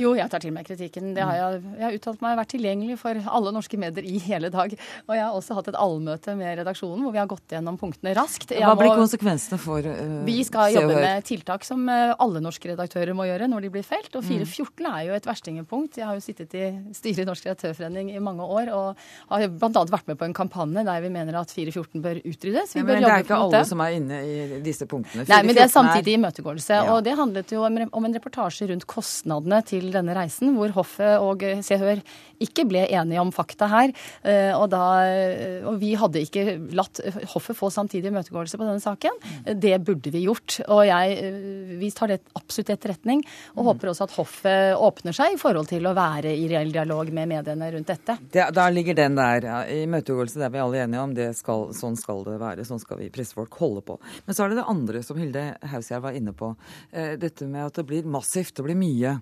Jo, jeg tar til meg kritikken. Det har jeg, jeg har uttalt meg, vært tilgjengelig for alle norske medier i hele dag. Og jeg har også hatt et allmøte med redaksjonen hvor vi har gått gjennom punktene raskt. Jeg Hva blir må, konsekvensene for uh, Vi skal jobbe med tiltak som uh, alle norske redaktører må gjøre når de blir felt. Og 414 mm. er jo et verstingepunkt. Jeg har jo sittet i styret i Norsk Redaktørforening i mange år og har bl.a. vært med på en kampanje der vi mener at 414 bør utryddes. Ja, men det er ikke alle som er inne i disse punktene. Nei, men det er samtidig imøtegåelse forståelse. Ja. Og det handlet jo om, en reportasje rundt kostnadene til denne reisen, hvor hoffet og Se Hør ikke ble enige om fakta her. Eh, og, da, eh, og vi hadde ikke latt hoffet få samtidig imøtegåelse på denne saken. Mm. Det burde vi gjort. Og jeg, eh, vi tar det absolutt etterretning, og mm. håper også at hoffet åpner seg i forhold til å være i reell dialog med mediene rundt dette. Det, da ligger den der. Ja. Imøtegåelse, det er vi alle enige om. Skal, sånn skal det være. Sånn skal vi pressefolk holde på. Men så er det det andre som Hilde Hausgjerd var inne på. Dette med at det blir massivt. Det blir mye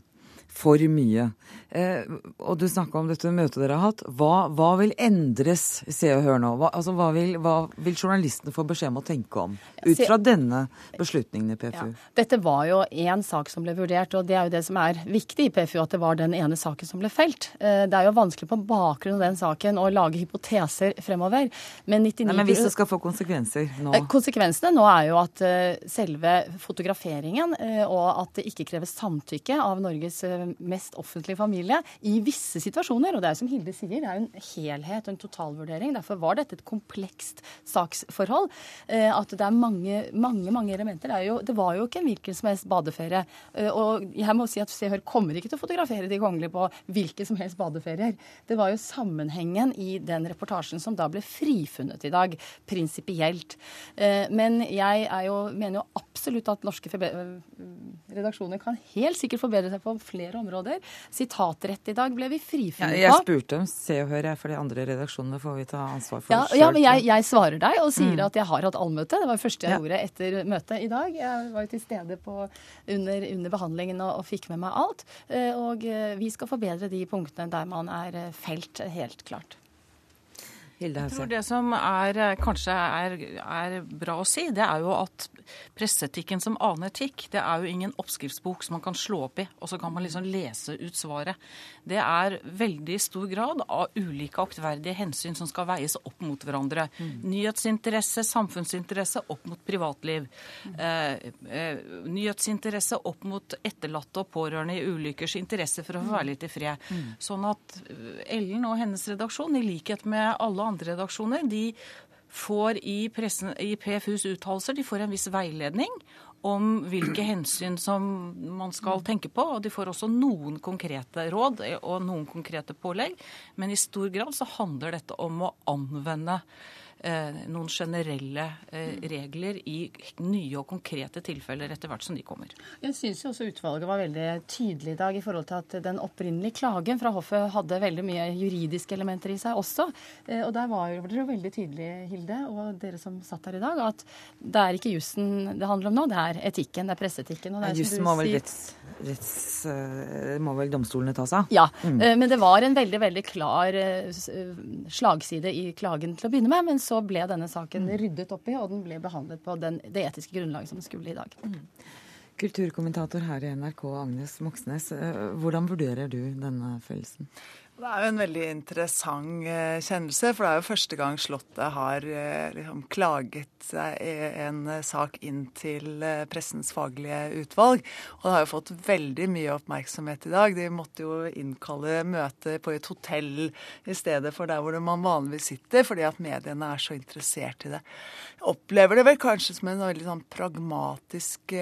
for mye. Eh, og du snakka om dette møtet dere har hatt. Hva, hva vil endres, Se og Hør nå? Hva, altså, hva, vil, hva, vil, journalistene få beskjed om å tenke om ut fra denne beslutningen i PFU? Ja. Dette var jo én sak som ble vurdert, og det er jo det som er viktig i PFU, at det var den ene saken som ble felt. Eh, det er jo vanskelig på bakgrunn av den saken å lage hypoteser fremover. Men, 99... Nei, men hvis det skal få konsekvenser nå? Eh, konsekvensene nå er jo at selve fotograferingen og at det ikke kreves samtykke av Norges mest offentlige familie i visse situasjoner. Og det er som Hilde sier, det er jo en helhet og en totalvurdering. Derfor var dette et komplekst saksforhold. Eh, at det er mange, mange, mange elementer. Det, jo, det var jo ikke en hvilken som helst badeferie. Eh, og jeg må si at Se Hør kommer ikke til å fotografere de kongelige på hvilke som helst badeferier. Det var jo sammenhengen i den reportasjen som da ble frifunnet i dag, prinsipielt. Eh, men jeg jo, mener jo absolutt at norske redaksjoner kan helt sikkert forbedre seg på flere områder. Sitatrett i dag ble vi frifunnet på. Ja, jeg spurte om Se og Hør, for de andre redaksjonene får vi ta ansvar for ja, selv. Ja, men jeg, jeg, svarer deg og sier mm. at jeg har hatt allmøte. Det var det første jeg ja. gjorde etter møtet i dag. Jeg var jo til stede på, under, under, behandlingen og, og, fikk med meg alt. Eh, og eh, vi skal forbedre de punktene der man er eh, felt, helt klart. Jeg tror det som er, kanskje er, er, bra å si, det er jo at presseetikken som annen etikk, det er jo ingen oppskriftsbok som man kan slå opp i, og så kan man liksom lese ut svaret. Det er veldig stor grad av ulike aktverdige hensyn som skal veies opp mot hverandre. Mm. Nyhetsinteresse, samfunnsinteresse opp mot privatliv. Mm. Eh, eh, nyhetsinteresse opp mot etterlatte og pårørende i ulykkers interesse for å få være litt i fred. Mm. Sånn at Ellen og hennes redaksjon, i likhet med alle andre redaksjoner, de får i, pressen, i PFUs uttalelser de får en viss veiledning om hvilke hensyn som man skal tenke på. Og de får også noen konkrete råd og noen konkrete pålegg. Men i stor grad så handler dette om å anvende noen generelle eh, regler i nye og konkrete tilfeller etter hvert som de kommer. Jeg syns også utvalget var veldig tydelig i dag i forhold til at den opprinnelige klagen fra hoffet hadde veldig mye juridiske elementer i seg også. Eh, og der var dere veldig tydelige, Hilde, og dere som satt her i dag, at det er ikke jussen det handler om nå, det er etikken, det er presseetikken. Ja, som du vel retts, må vel domstolene ta seg av? Ja, mm. men det var en veldig, veldig klar slagside i klagen til å begynne med. men så ble denne saken mm. ryddet opp i, og den ble behandlet på den, det etiske grunnlaget som den skulle i dag. Mm. Kulturkommentator her i NRK, Agnes Moxnes. Eh, hvordan vurderer du denne fellelsen? Det er jo en veldig interessant eh, kjennelse, for det er jo første gang Slottet har eh, liksom, klaget en eh, sak inn til pressens faglige utvalg. Og det har jo fått veldig mye oppmerksomhet i dag. De måtte jo innkalle møte på et hotell i stedet for der hvor man vanligvis sitter, fordi at mediene er så interessert i det. Jeg opplever det vel kanskje som en veldig sånn pragmatisk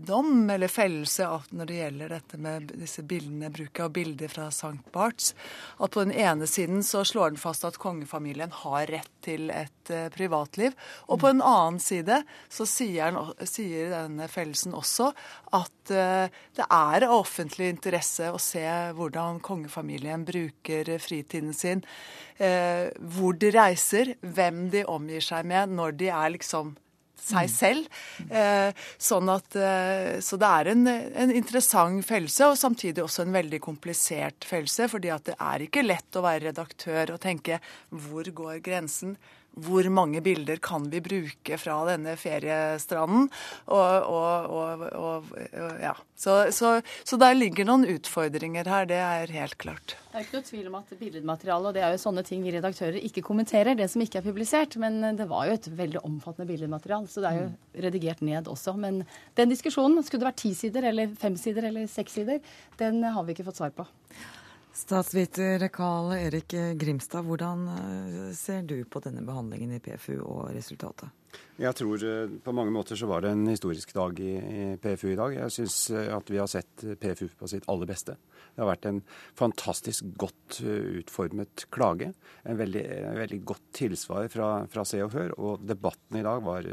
dom eller fellelse når det gjelder dette med disse bildene, bruket av bilder fra St. Barts. At på den ene siden så slår den fast at kongefamilien har rett til et uh, privatliv. Og på en annen side så sier, den, sier denne fellelsen også at uh, det er av offentlig interesse å se hvordan kongefamilien bruker fritiden sin. Hvor de reiser, hvem de omgir seg med når de er liksom seg selv. Eh, sånn at, eh, så det er en, en interessant følelse, og samtidig også en veldig komplisert følelse. fordi at det er ikke lett å være redaktør og tenke hvor går grensen? Hvor mange bilder kan vi bruke fra denne feriestranden? Og, og, og, ja. Så, så, så, der ligger noen utfordringer her, det er helt klart. Det er ikke noe tvil om at billedmateriale, og det er jo sånne ting vi redaktører ikke kommenterer, det som ikke er publisert. Men det var jo et veldig omfattende billedmateriale, så det er jo redigert ned også. Men den diskusjonen, skulle det vært ti sider eller fem sider eller seks sider, den har vi ikke fått svar på. Statsviter Karl Erik Grimstad, hvordan eh, ser du på denne behandlingen i PFU og resultatet? Jeg tror eh, på mange måter så var det en historisk dag i, PFU i dag. Jeg syns eh, at vi har sett PFU på sitt aller beste. Det har vært en fantastisk godt utformet klage. En veldig, veldig godt tilsvar fra, fra Se og Hør. Og debatten i dag var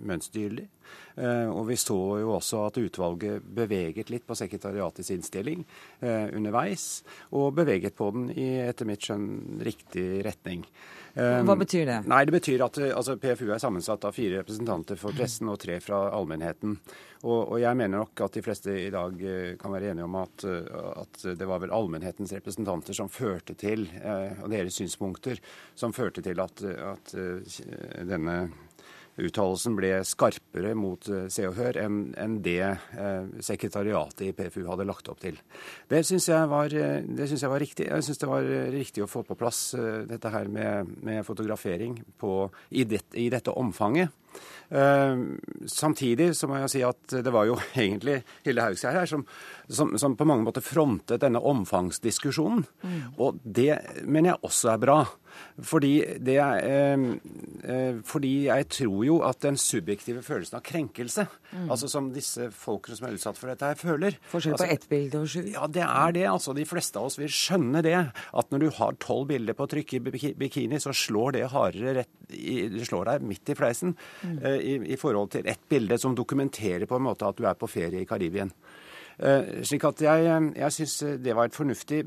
mønstergyldig. Eh, og vi så jo også at utvalget beveget litt på sekretariatets innstilling eh, underveis, og beveget på den i etter mitt skjønn riktig retning. Hva betyr det? Nei, Det betyr at altså, PFU er sammensatt av fire representanter for pressen og tre fra allmennheten. Og, og, jeg mener nok at de fleste i dag eh, kan være enige om at, at det var vel allmennhetens representanter som førte til, og deres synspunkter, som førte til at, at denne uttalelsen ble skarpere mot eh, Se og Hør enn en det eh, sekretariatet i PFU hadde lagt opp til. Det syns jeg, eh, jeg, var riktig. Jeg syns det var riktig å få på plass dette her med, med fotografering på, i, det, i, dette omfanget. Uh, samtidig så må jeg si at det var jo egentlig Hilde Haugskjær her som, som, som, på mange måter frontet denne omfangsdiskusjonen. Mm. Og det mener jeg også er bra. Fordi, det er, eh, eh, fordi jeg tror jo at den subjektive følelsen av krenkelse, mm. altså som disse folkene som er utsatt for dette her, føler Forskjell på altså, ett bilde og sju? Ja, det er det. altså. De fleste av oss vil skjønne det. At når du har tolv bilder på trykk i bikini, så slår det hardere rett i, det slår deg midt i fleisen mm. eh, i, i, forhold til ett bilde som dokumenterer på en måte at du er på ferie i Karibien. Eh, slik at jeg, eh, jeg syns eh, det var et fornuftig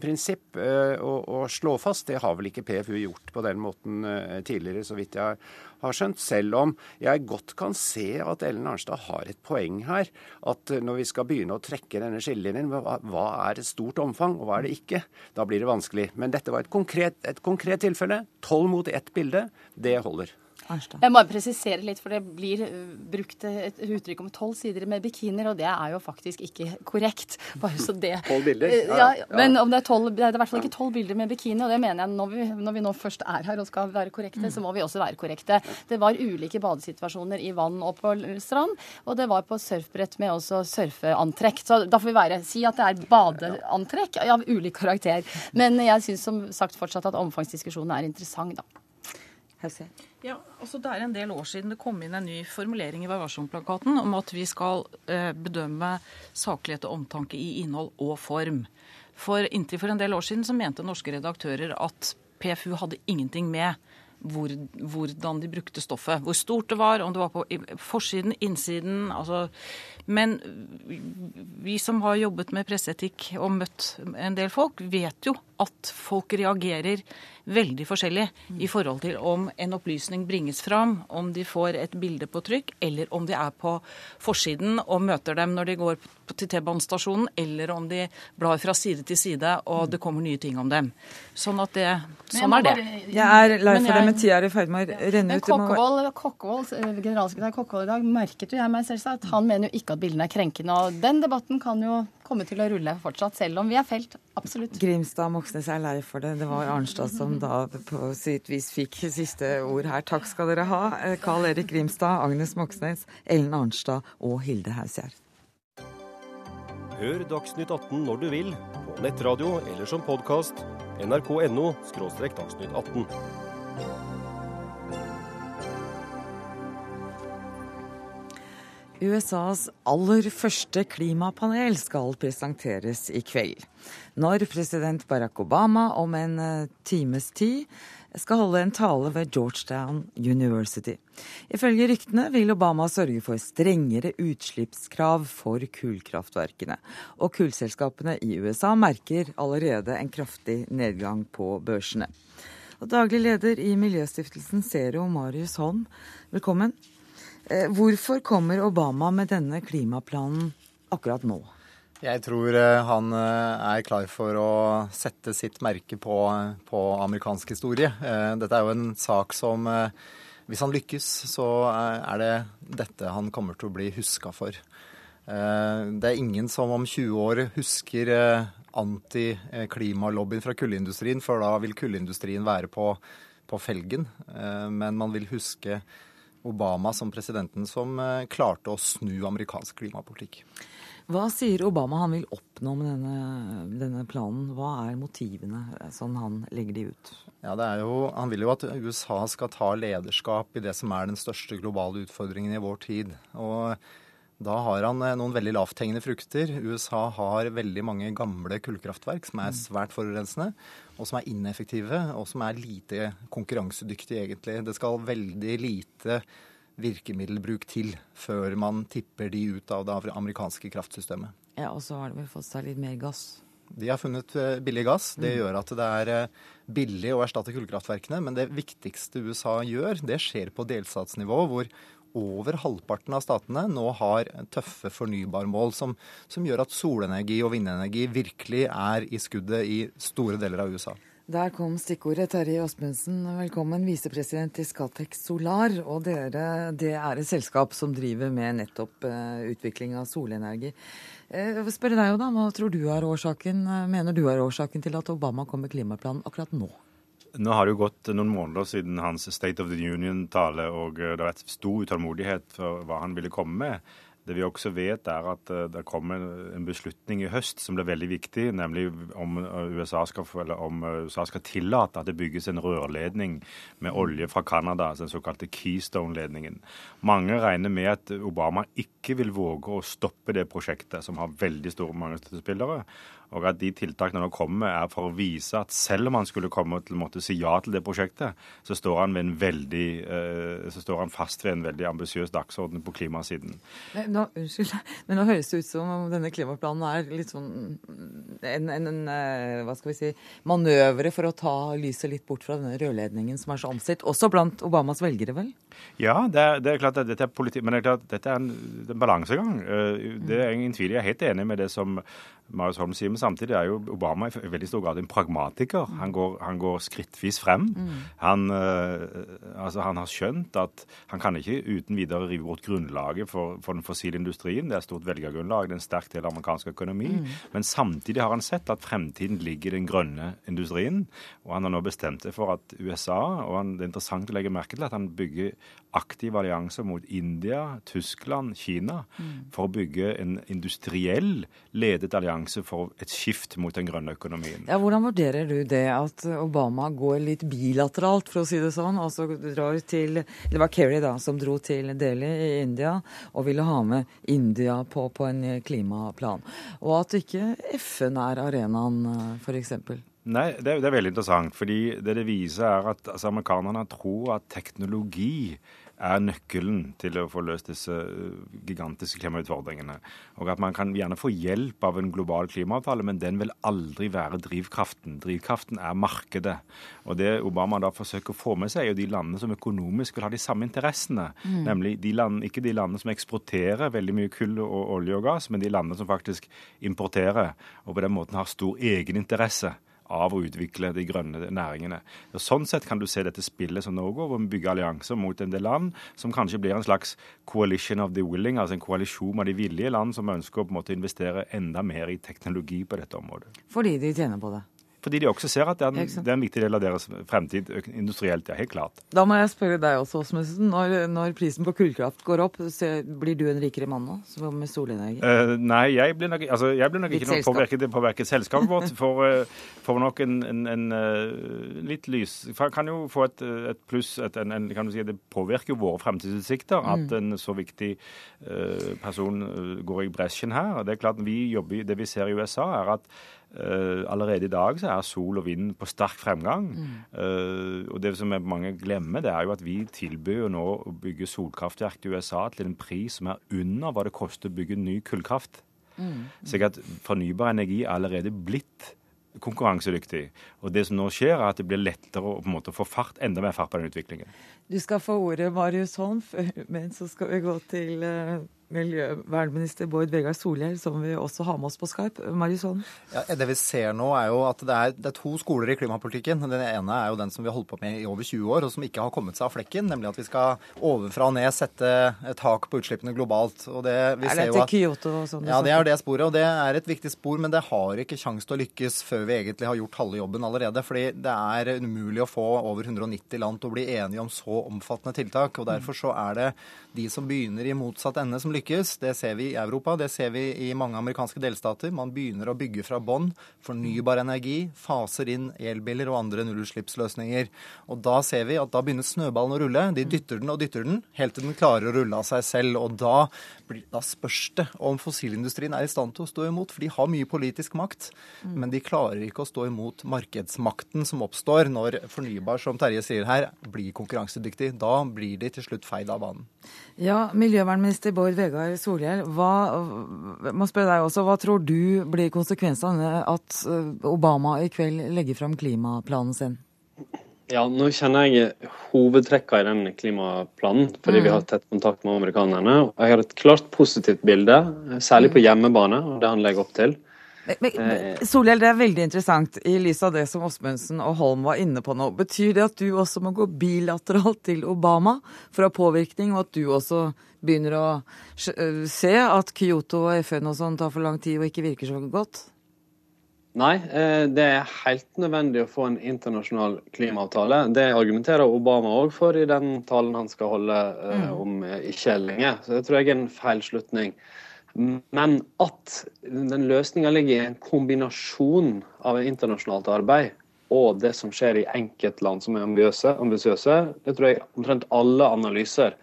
prinsipp å, å, slå fast. Det har vel ikke PFU gjort på den måten tidligere, så vidt jeg har skjønt. Selv om jeg godt kan se at Ellen Arnstad har et poeng her. At når vi skal begynne å trekke denne skillelinjen, hva, er et stort omfang, og hva er det ikke? Da blir det vanskelig. Men dette var et konkret, et konkret tilfelle. Tolv mot ett bilde. Det holder. Arnstad. Jeg må presisere litt, for det blir uh, brukt et uttrykk om tolv sider med bikinier, og det er jo faktisk ikke korrekt. Bare så det. Tolv bilder? Uh, ja, ja, Men om det er tolv Det er i hvert fall ikke tolv bilder med bikini, og det mener jeg når vi, når vi nå først er her og skal være korrekte, mm. så må vi også være korrekte. Det var ulike badesituasjoner i vann og på strand, og det var på surfbrett med også surfeantrekk. Så da får vi være, si at det er badeantrekk av ulik karakter. Men jeg syns som sagt fortsatt at omfangsdiskusjonen er interessant, da. Helse. Ja, altså Det er en del år siden det kom inn en ny formulering i Vær varsom-plakaten om at vi skal eh, bedømme saklighet og omtanke i innhold og form. For Inntil for en del år siden så mente norske redaktører at PFU hadde ingenting med hvor, hvordan de brukte stoffet. Hvor stort det var, om det var på forsiden, innsiden. Altså. Men vi som har jobbet med presseetikk og møtt en del folk, vet jo at folk reagerer veldig forskjellig i forhold til om en opplysning bringes fram, om de får et bilde på trykk, eller om de er på forsiden og møter dem når de går til T-banestasjonen, eller om de blar fra side til side og det kommer nye ting om dem. Sånn at det, sånn er det. Jeg er lei for det, men tida er i ferd med å renne ut. Kokkevold, Kokkevold, generalsekretær Kokkevold i dag merket jo jeg meg selvsagt han mener jo ikke at bildene er krenkende. Og den debatten kan jo komme til å rulle fortsatt, selv om vi er felt. Absolutt. Grimstad Moxnes er lei for det. Det var Arnstad som da på sitt vis fikk siste ord her. Takk skal dere ha. Carl Erik Grimstad, Agnes Moxnes, Ellen Arnstad og Hilde Hausgjerd. Hør Dagsnytt 18 når du vil, på nettradio eller som podkast. nrk.no – dagsnytt 18. USAs aller første klimapanel skal presenteres i kveld. Når president Barack Obama om en eh, times tid skal holde en tale ved Georgetown University. Ifølge ryktene vil Obama sørge for strengere utslippskrav for kullkraftverkene. Og kullselskapene i USA merker allerede en kraftig nedgang på børsene. Og daglig leder i Miljøstiftelsen Zero, Marius Holm, velkommen. Eh, hvorfor kommer Obama med denne klimaplanen akkurat nå? Jeg tror eh, han eh, er klar for å sette sitt merke på, på amerikansk historie. Dette er jo en sak som Hvis han lykkes, så er det dette han kommer til å bli huska for. Det er ingen som om 20 år husker antiklimalobbyen fra kullindustrien, for da vil kullindustrien være på, på felgen. Men man vil huske Obama som presidenten som eh, klarte å snu amerikansk klimapolitikk. Hva sier Obama han vil oppnå med denne, denne planen? Hva er motivene sånn han legger de ut? Ja, jo, Han vil jo at USA skal ta lederskap i det som er den største globale utfordringen i vår tid. Og da har han eh, noen veldig lavthengende frukter. USA har veldig mange gamle kullkraftverk som er mm. svært forurensende, og som er ineffektive, og som er lite konkurransedyktige, egentlig. Det skal veldig lite virkemiddelbruk til før man tipper de ut av det amerikanske kraftsystemet. Ja, Og så har de vel fått seg litt mer gass? De har funnet eh, billig gass. Det mm. gjør at det er eh, billig å erstatte kullkraftverkene. Men det viktigste USA gjør, det skjer på delstatsnivå, hvor over halvparten av statene nå har tøffe fornybarmål som, som gjør at solenergi og vindenergi virkelig er i skuddet i store deler av USA. Der kom stikkordet. Terje Åsmundsen, velkommen, visepresident i Scatec Solar. Og dere, det er et selskap som driver med nettopp uh, utvikling av solenergi. Uh, jeg vil spørre deg, da, Hva tror du er årsaken, uh, mener du er årsaken til at Obama kom med klimaplanen akkurat nå? Nå har det jo gått noen måneder siden hans State of the Union-tale, og det har vært stor utålmodighet for hva han ville komme med. Det vi også vet, er at eh, det kommer en beslutning i høst som blir veldig viktig, nemlig om eh, USA skal, om eh, USA skal tillate at det bygges en rørledning med olje fra Canada, altså den såkalte Keystone-ledningen. Mange regner med at Obama ikke vil våge å stoppe det prosjektet, som har veldig store mange støttespillere og at de tiltakene nå kommer, er for å vise at selv om han skulle komme til måtte si ja til det prosjektet, så står han, veldig, eh, så står han fast ved en veldig ambisiøs dagsorden på klimasiden. Men nå, unnskyld, men nå høres det ut som om denne klimaplanen er litt sånn en, en, en eh, hva skal vi si, manøvre for å ta lyset litt bort fra denne rørledningen som er så omstridt, også blant Obamas velgere, vel? Ja, det er, det er klart at dette er politikk, men det er klart at dette er en, en balansegang. Eh, det er ingen tvil. Jeg er helt enig med det som Marius Holm sier, men samtidig er jo Obama i veldig stor grad en pragmatiker. Han går, han går skrittvis frem. Han, uh, altså han, har skjønt at han kan ikke uten videre rive bort grunnlaget for, for, den fossile industrien. Det er stort velgergrunnlag, det er en sterk del av amerikansk økonomi. Men samtidig har han sett at fremtiden ligger i den grønne industrien. Og han har nå bestemt seg for at USA, og han, det er interessant å legge merke til at han bygger aktive allianser mot India, Tyskland, Kina, mm. for å bygge en industriell ledet allianse allianse for et skift mot den grønne økonomien. Ja, Hvordan vurderer du det at Obama går litt bilateralt, for å si det sånn, altså drar til Det var Kerry da, som dro til Delhi i India og ville ha med India på, på en klimaplan. Og at ikke FN er arenaen, f.eks. Nei, det, det, er veldig interessant. fordi Det det viser, er at altså, amerikanerne tror at teknologi er nøkkelen til å få løst disse øh, gigantiske klimautfordringene. Og at man kan gjerne få hjelp av en global klimaavtale, men den vil aldri være drivkraften. Drivkraften er markedet. Og det Obama da forsøker å få med seg, er jo de landene som økonomisk vil ha de samme interessene. Mm. Nemlig de land, ikke de landene som eksporterer veldig mye kull og olje og gass, men de landene som faktisk importerer, og på den måten har stor egeninteresse av å utvikle de grønne næringene. Og sånn sett kan du se dette spillet som nå går, hvor vi bygger allianser mot en del land som kanskje blir en slags coalition of the willing, altså en koalisjon av de villige land som ønsker å på en måte investere enda mer i teknologi på dette området. Fordi de tjener på det? Fordi de også ser at det er, en, det er en viktig del av deres fremtid industrielt. ja, helt klart. Da må jeg spørre deg også, Åsmundsen. Når, når, prisen på kullkraft går opp, blir du en rikere mann nå, som med solenergi? Uh, nei, jeg blir nok, altså, jeg blir nok ikke noe påvirket, påvirket selskapet vårt. For, uh, for nok en, en, en uh, litt lys Kan jo få et, et pluss et, en, kan du si, Det påvirker jo våre fremtidsutsikter mm. at en så viktig person går i bresjen her. Det er klart, vi jobber, Det vi ser i USA, er at Uh, allerede i dag så er sol og vind på sterk fremgang. Mm. Uh, og det som mange glemmer, det er jo at vi tilbyr nå å bygge solkraftverk til USA til en pris som er under hva det koster å bygge ny kullkraft. Mm. Så at fornybar energi er allerede blitt konkurransedyktig. Og det som nå skjer, er at det blir lettere å på en måte få fart, enda mer fart på den utviklingen. Du skal få ordet, Marius Holm, men så skal vi gå til uh miljøvernminister Bård Vegar Solhjell, som vi også har med oss på Skype. Marisson? Ja, det vi ser nå, er jo at det er, det er, to skoler i klimapolitikken. Den ene er jo den som vi har holdt på med i over 20 år, og som ikke har kommet seg av flekken. Nemlig at vi skal ovenfra og ned sette et tak på utslippene globalt. Det, er det til Kyoto og sånn? Ja, det er det sporet. Og det er et viktig spor, men det har ikke kjangs til å lykkes før vi egentlig har gjort halve jobben allerede. fordi det er umulig å få over 190 land til å bli enige om så omfattende tiltak. og Derfor så er det de som begynner i motsatt ende, som lykkes. Det ser vi i Europa, det ser vi i mange amerikanske delstater. Man begynner å bygge fra bånn. Fornybar energi, faser inn elbiler og andre nullutslippsløsninger. Og da ser vi at da begynner snøballen å rulle. De dytter den og dytter den helt til den klarer å rulle av seg selv. Og da, da spørs det om fossilindustrien er i stand til å stå imot, for de har mye politisk makt. Men de klarer ikke å stå imot markedsmakten som oppstår når fornybar, som Terje sier her, blir konkurransedyktig. Da blir de til slutt feid av banen. Ja, Miljøvernminister Bård Vegar Solhjell, hva, må spørre deg også, hva tror du blir konsekvensene at eh, Obama i kveld legger fram klimaplanen sin? Ja, nå kjenner jeg hovedtrekka i den klimaplanen, fordi mm. vi har tett kontakt med amerikanerne. Jeg har et klart positivt bilde, særlig på mm. hjemmebane, og det han legger opp til. Men, Solhjell, det er veldig interessant i lys av det som Åsmundsen og Holm var inne på nå. Betyr det at du også må gå bilateralt til Obama for å ha påvirkning, og at du også begynner å se at Kyoto og FN og sånn tar for lang tid og ikke virker så godt? Nei, eh, det er helt nødvendig å få en internasjonal klimaavtale. Det argumenterer Obama òg for i den talen han skal holde eh, mm. om ikke lenge. Så det tror jeg er en feilslutning. Men at den løsninga ligger i en kombinasjon av internasjonalt arbeid og det som skjer i enkeltland som er ambisiøse, det tror jeg omtrent alle analyser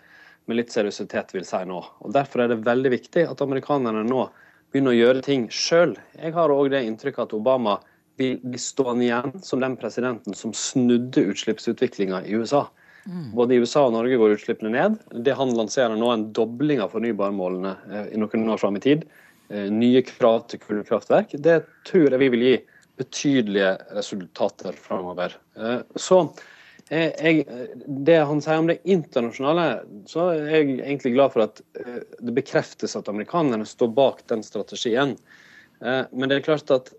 med litt seriøsitet vil si nå. Og Derfor er det veldig viktig at amerikanerne nå begynner å gjøre ting sjøl. Jeg har òg det inntrykket at Obama vil bli stående igjen som den presidenten som snudde utslippsutviklinga i USA. Både i USA og Norge går utslippene ned. Det Han lanserer nå en dobling av fornybarmålene eh, i noen år fram i tid. Eh, nye krav til kullkraftverk. Det tror jeg vi vil gi betydelige resultater framover. Eh, så jeg, det han sier om det internasjonale, så er jeg egentlig glad for at det bekreftes at amerikanerne står bak den strategien. Men det er klart at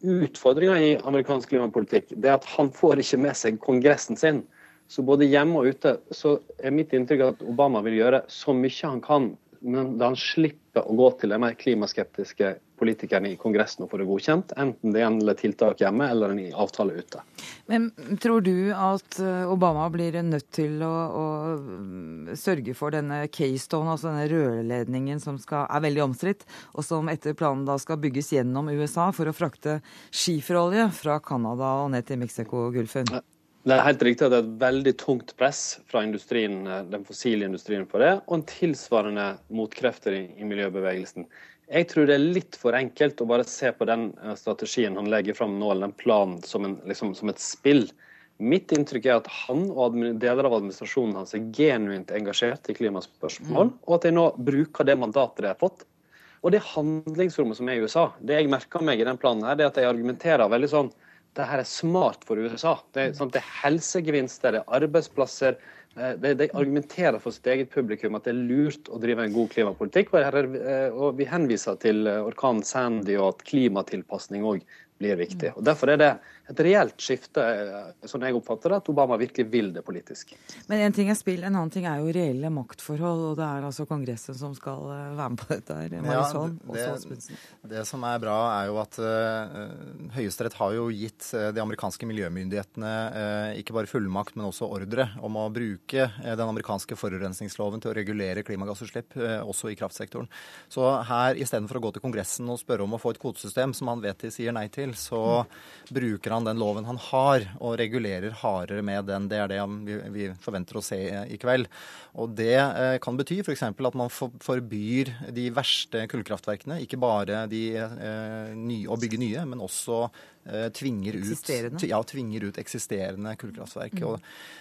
utfordringa i amerikansk klimapolitikk det er at han får ikke med seg kongressen sin. Så både hjemme og ute så er mitt inntrykk at Obama vil gjøre så mye han kan men da han slipper å gå til de mer klimaskeptiske politikerne i Kongressen og få det godkjent, enten det gjelder tiltak hjemme eller en avtale ute. Men Tror du at eh, Obama blir nødt til å, å mm, sørge for denne Keystone, altså denne rørledningen som skal, er veldig omstridt, og som etter planen da skal bygges gjennom USA for å frakte skiferolje fra Canada og ned til Mexico-Gulfen? Det er helt riktig at det er et veldig tungt press fra industrien, eh, den fossile industrien på det, og en tilsvarende motkrefter i, i, miljøbevegelsen. Jeg tror det er litt for enkelt å bare se på den eh, strategien han legger fram nå, eller den planen, som, en, liksom, som et spill. Mitt inntrykk er at han og deler av administrasjonen hans er genuint engasjert i klimaspørsmål, mm. og at de nå bruker det mandatet de har fått. Og det handlingsrommet som er i USA. Det jeg merker meg i den planen, her, det er at de argumenterer veldig sånn det her er smart for USA. Det er, sånn, det er helsegevinster, det er arbeidsplasser. Eh, de, de, argumenterer for sitt eget publikum at det er lurt å drive en god klimapolitikk. Og, eh, vi henviser til eh, orkanen Sandy og at klimatilpasning òg blir viktig. Og Derfor er det et reelt skifte, sånn jeg oppfatter det, at Obama virkelig vil det politisk. Men en ting er spill, en annen ting er jo reelle maktforhold, og det er altså Kongressen som skal eh, være med på dette her. Marisol, ja, det, det, som er bra, er jo at uh, Høyesterett har jo gitt uh, de amerikanske miljømyndighetene uh, ikke bare fullmakt, men også ordre om å bruke den amerikanske forurensningsloven til å regulere klimagassutslipp, også i kraftsektoren. Så her, istedenfor å gå til Kongressen og spørre om å få et kvotesystem som han vet de sier nei til, så mm. bruker han han den loven han har, og regulerer hardere med den. Det er det vi, vi forventer å se i kveld. Og Det eh, kan bety f.eks. At man for, forbyr de verste kullkraftverkene. Ikke bare de, eh, nye, å bygge nye, men også Eh, tvinger ut, ja, tvinger ut eksisterende kullkraftverk. Mm. Og,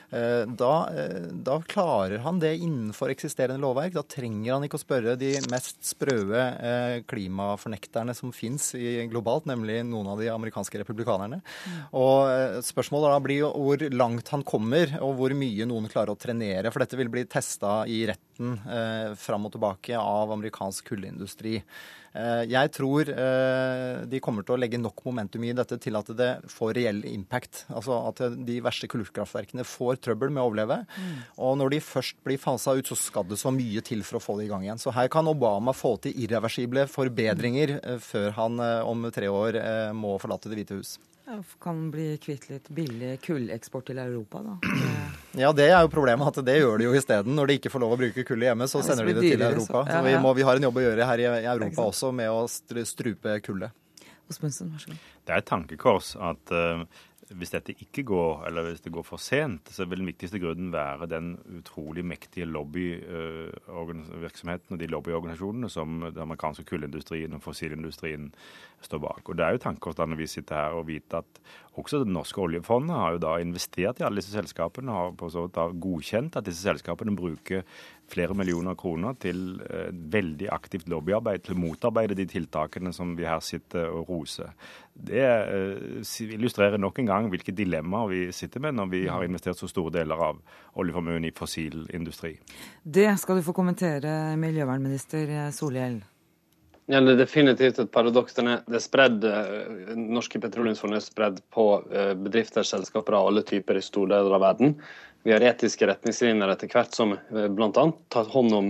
eh, da, eh, da, klarer han det innenfor eksisterende lovverk. Da trenger han ikke å spørre de mest sprøe eh, klimafornekterne som fins globalt, nemlig noen av de amerikanske republikanerne. Mm. Og eh, Spørsmålet da blir jo hvor langt han kommer, og hvor mye noen klarer å trenere. For dette vil bli testa i retten eh, fram og tilbake av amerikansk kullindustri. Eh, jeg tror eh, de kommer til å legge nok momentum i dette til at det får reell impact. Altså at de verste kullkraftverkene får trøbbel med å overleve. Mm. Og når de først blir fasa ut, så skal det så mye til for å få det i gang igjen. Så her kan Obama få til irreversible forbedringer eh, før han om tre år må forlate Det hvite hus. Kan bli kvitt litt billig kulleksport til Europa, da. Ja, det er jo problemet. at Det gjør de jo isteden. Når de ikke får lov å bruke kullet hjemme, så sender de det til Europa. Så vi, må, vi har en jobb å gjøre her i, Europa også med å strupe kullet. Det er et tankekors at uh, hvis dette ikke går, eller hvis det går for sent, så vil den viktigste grunnen være den utrolig mektige lobbyvirksomheten og de lobbyorganisasjonene som den amerikanske kullindustrien og fossilindustrien står bak. Og Det er jo tankeoppstand når vi sitter her og vite at også det norske oljefondet har jo da investert i alle disse selskapene og har på så vidt godkjent at disse selskapene bruker flere millioner kroner til eh, veldig aktivt lobbyarbeid til å motarbeide de tiltakene som vi her sitter og roser. Det eh, illustrerer nok en gang hvilke dilemmaer vi sitter med når vi har investert så store deler av oljeformuen i fossil industri. Det skal du få kommentere, miljøvernminister Solhjell. Ja, det er definitivt et paradoks. Det er spredd, eh, norske petroleumsfondet er spredd på eh, bedrifter, selskaper av alle typer i store deler av verden. Vi har etiske retningslinjer etter hvert som eh, bl.a. tar hånd om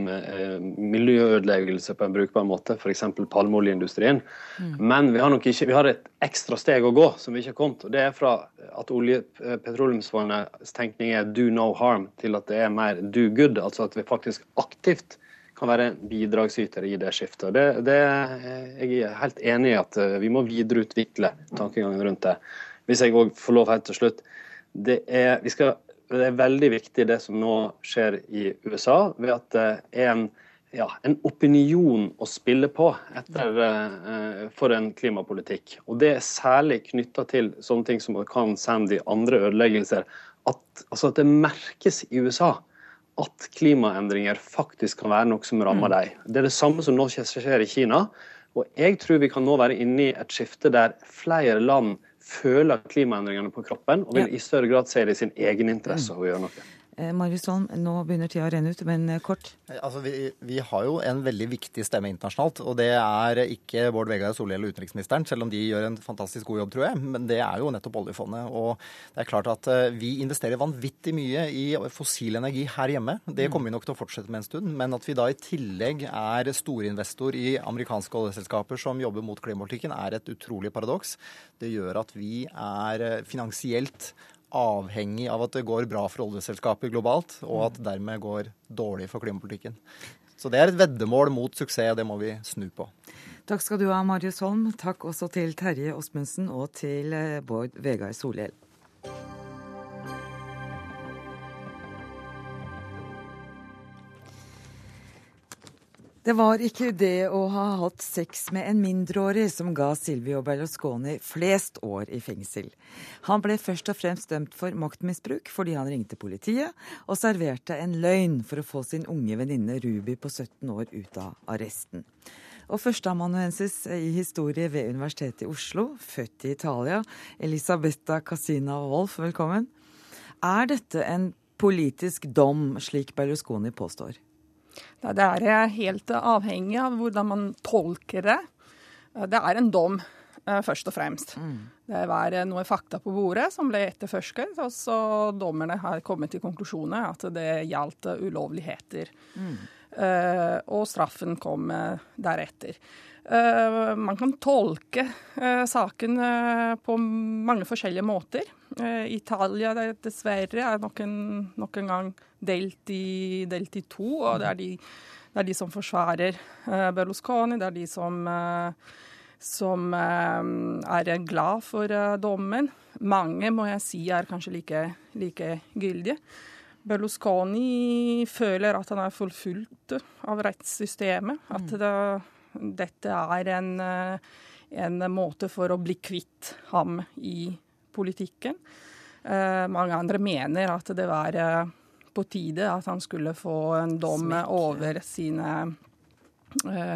miljøødeleggelse på en brukbar måte, f.eks. palmeoljeindustrien. Mm. Men vi har ikke, vi har et ekstra steg å gå som vi ikke har kommet. og Det er fra at olje- petroleumsfondets tenkning er 'do no harm' til at det er mer 'do good', altså at vi faktisk aktivt kan være bidragsyter i det skiftet. Det, det, jeg er helt enig i at eh, vi må videreutvikle tankegangen rundt det. Hvis jeg òg får lov helt til slutt. Det er, skal, det er, veldig viktig det som nå skjer i USA, ved at det er en, ja, en opinion å spille på etter, uh, for en klimapolitikk. Og Det er særlig knytta til sånne ting som orkan Sandy, andre ødeleggelser. At, altså at det merkes i USA at klimaendringer faktisk kan være noe som rammer mm. dem. Det er det samme som nå skjer i Kina. Og jeg tror vi kan nå være inne i et skifte der flere land føler klimaendringene på kroppen, og vil i større grad se det i sin egen interesse å gjøre noe. Eh, Marius Holm, nå begynner tida å renne ut, men eh, kort? Eh, altså, vi, vi, har jo en veldig viktig stemme internasjonalt. Og det er ikke Bård Vegar Solhjell og utenriksministeren, selv om de gjør en fantastisk god jobb, tror jeg. Men det er jo nettopp oljefondet. Og det er klart at vi investerer vanvittig mye i fossil energi her hjemme. Det kommer vi nok til å fortsette med en stund. Men at vi da i tillegg er storinvestor i amerikanske oljeselskaper som jobber mot klimapolitikken, er et utrolig paradoks. Det gjør at vi er finansielt avhengig av at det går bra for oljeselskaper globalt, og at det dermed går dårlig for klimapolitikken. Så det er et veddemål mot suksess, og det må vi snu på. Takk skal du ha, Marius Holm. Takk også til Terje Åsmundsen og til eh, Bård Vegar Solhjell. Det var ikke det å ha hatt sex med en mindreårig som ga Silvio Berlusconi flest år i fengsel. Han ble først og fremst dømt for maktmisbruk fordi han ringte politiet og serverte en løgn for å få sin unge venninne Ruby på 17 år ut av arresten. Og førsteamanuensis i historie ved Universitetet i Oslo, født i Italia, Elisabetta Casina Wolff, velkommen. Er dette en politisk dom, slik Berlusconi påstår? Det er helt avhengig av hvordan man tolker det. Det er en dom, eh, først og fremst. Mm. Det var noen fakta på bordet som ble etterforsket, og så dommerne har kommet til konklusjonen at det gjaldt ulovligheter. Mm. Og straffen kom deretter. Uh, man kan tolke saken på mange forskjellige måter. Italia dessverre er nok en, nok en gang delt i, delt i to. og det er, de, det er de som forsvarer Berlusconi, det er de som, som er glad for dommen. Mange, må jeg si, er kanskje like, like gyldige. Berlusconi føler at han er forfulgt av rettssystemet. At mm. det, dette er en, en, måte for å bli kvitt ham i politikken. mange andre mener at det var på tide at han skulle få en dom Smekk. over sine,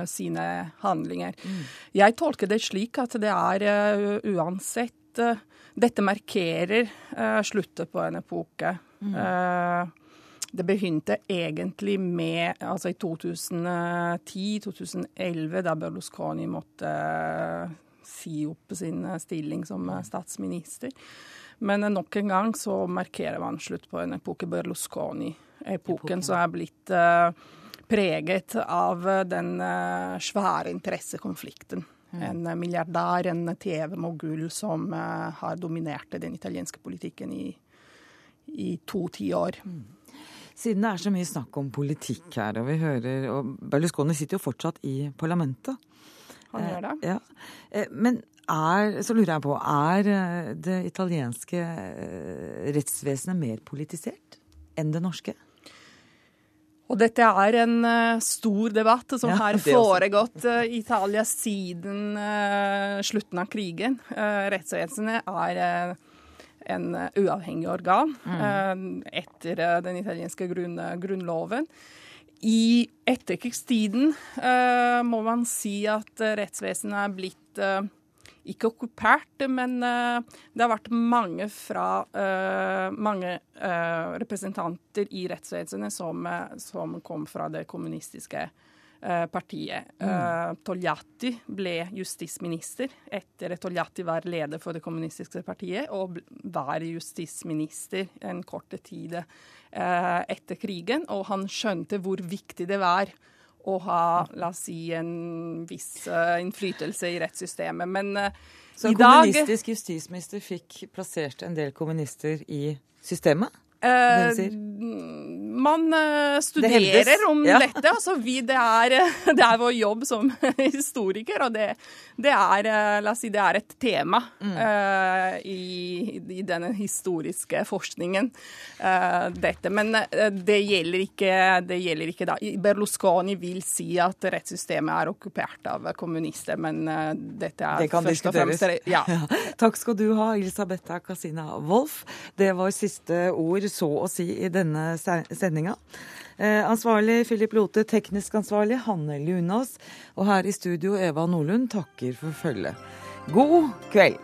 sine handlinger. Mm. Jeg tolker det slik at det er uansett Dette markerer sluttet på en epoke. Mm. Det begynte egentlig med altså i 2010-2011, da Berlusconi måtte si opp sin stilling som statsminister. Men nok en gang så markerer man slutt på en epoke, Berlusconi-epoken, som er blitt preget av den svære interessekonflikten. Mm. En milliardær, en TV-mogul som har dominert den italienske politikken i, i to tiår. Mm. Siden det er så mye snakk om politikk her, og vi hører og Berlusconi sitter jo fortsatt i parlamentet. Han gjør det. Ja. Men er, så lurer jeg på, er eh, det italienske eh, rettsvesenet mer politisert enn det norske? Og dette er en uh, stor debatt som ja, har foregått uh, Italia siden uh, slutten av krigen. rettsvesenet er en uavhengig organ mm. etter den italienske grunn, grunnloven. I etterkrigstiden må man si at rettsvesenet er blitt ikke okkupert, men det har vært mange fra mange representanter i rettsvesenet som, som, kom fra det kommunistiske eh, partiet. Mm. Toljatti ble justisminister etter at Togliatti var leder for det kommunistiske partiet, og var justisminister en kort tid etter krigen. Og han skjønte hvor viktig det var å ha la oss si, en viss innflytelse i rettssystemet. Men så en kommunistisk justisminister fikk plassert en del kommunister i systemet? Eh, man uh, studerer om ja. dette. Altså, vi, det, er, det, er, vår jobb som historiker, og det, det, er, uh, la oss si, det er et tema mm. uh, i, i, denne historiske forskningen. dette. Men det gjelder ikke, det gjelder ikke da. Berlusconi vil si at rettssystemet er okkupert av kommunister, men dette er det kan først og fremst ja. ja. Takk skal du ha, Elisabetta Casina Wolff. Det var siste ord så å si i denne sendinga. Eh, ansvarlig Philip Lote, teknisk ansvarlig Hanne Lunås. Og her i studio Eva Nordlund takker for følget. God kveld.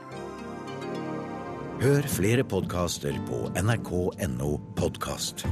Hør flere podkaster på nrk.no podkast.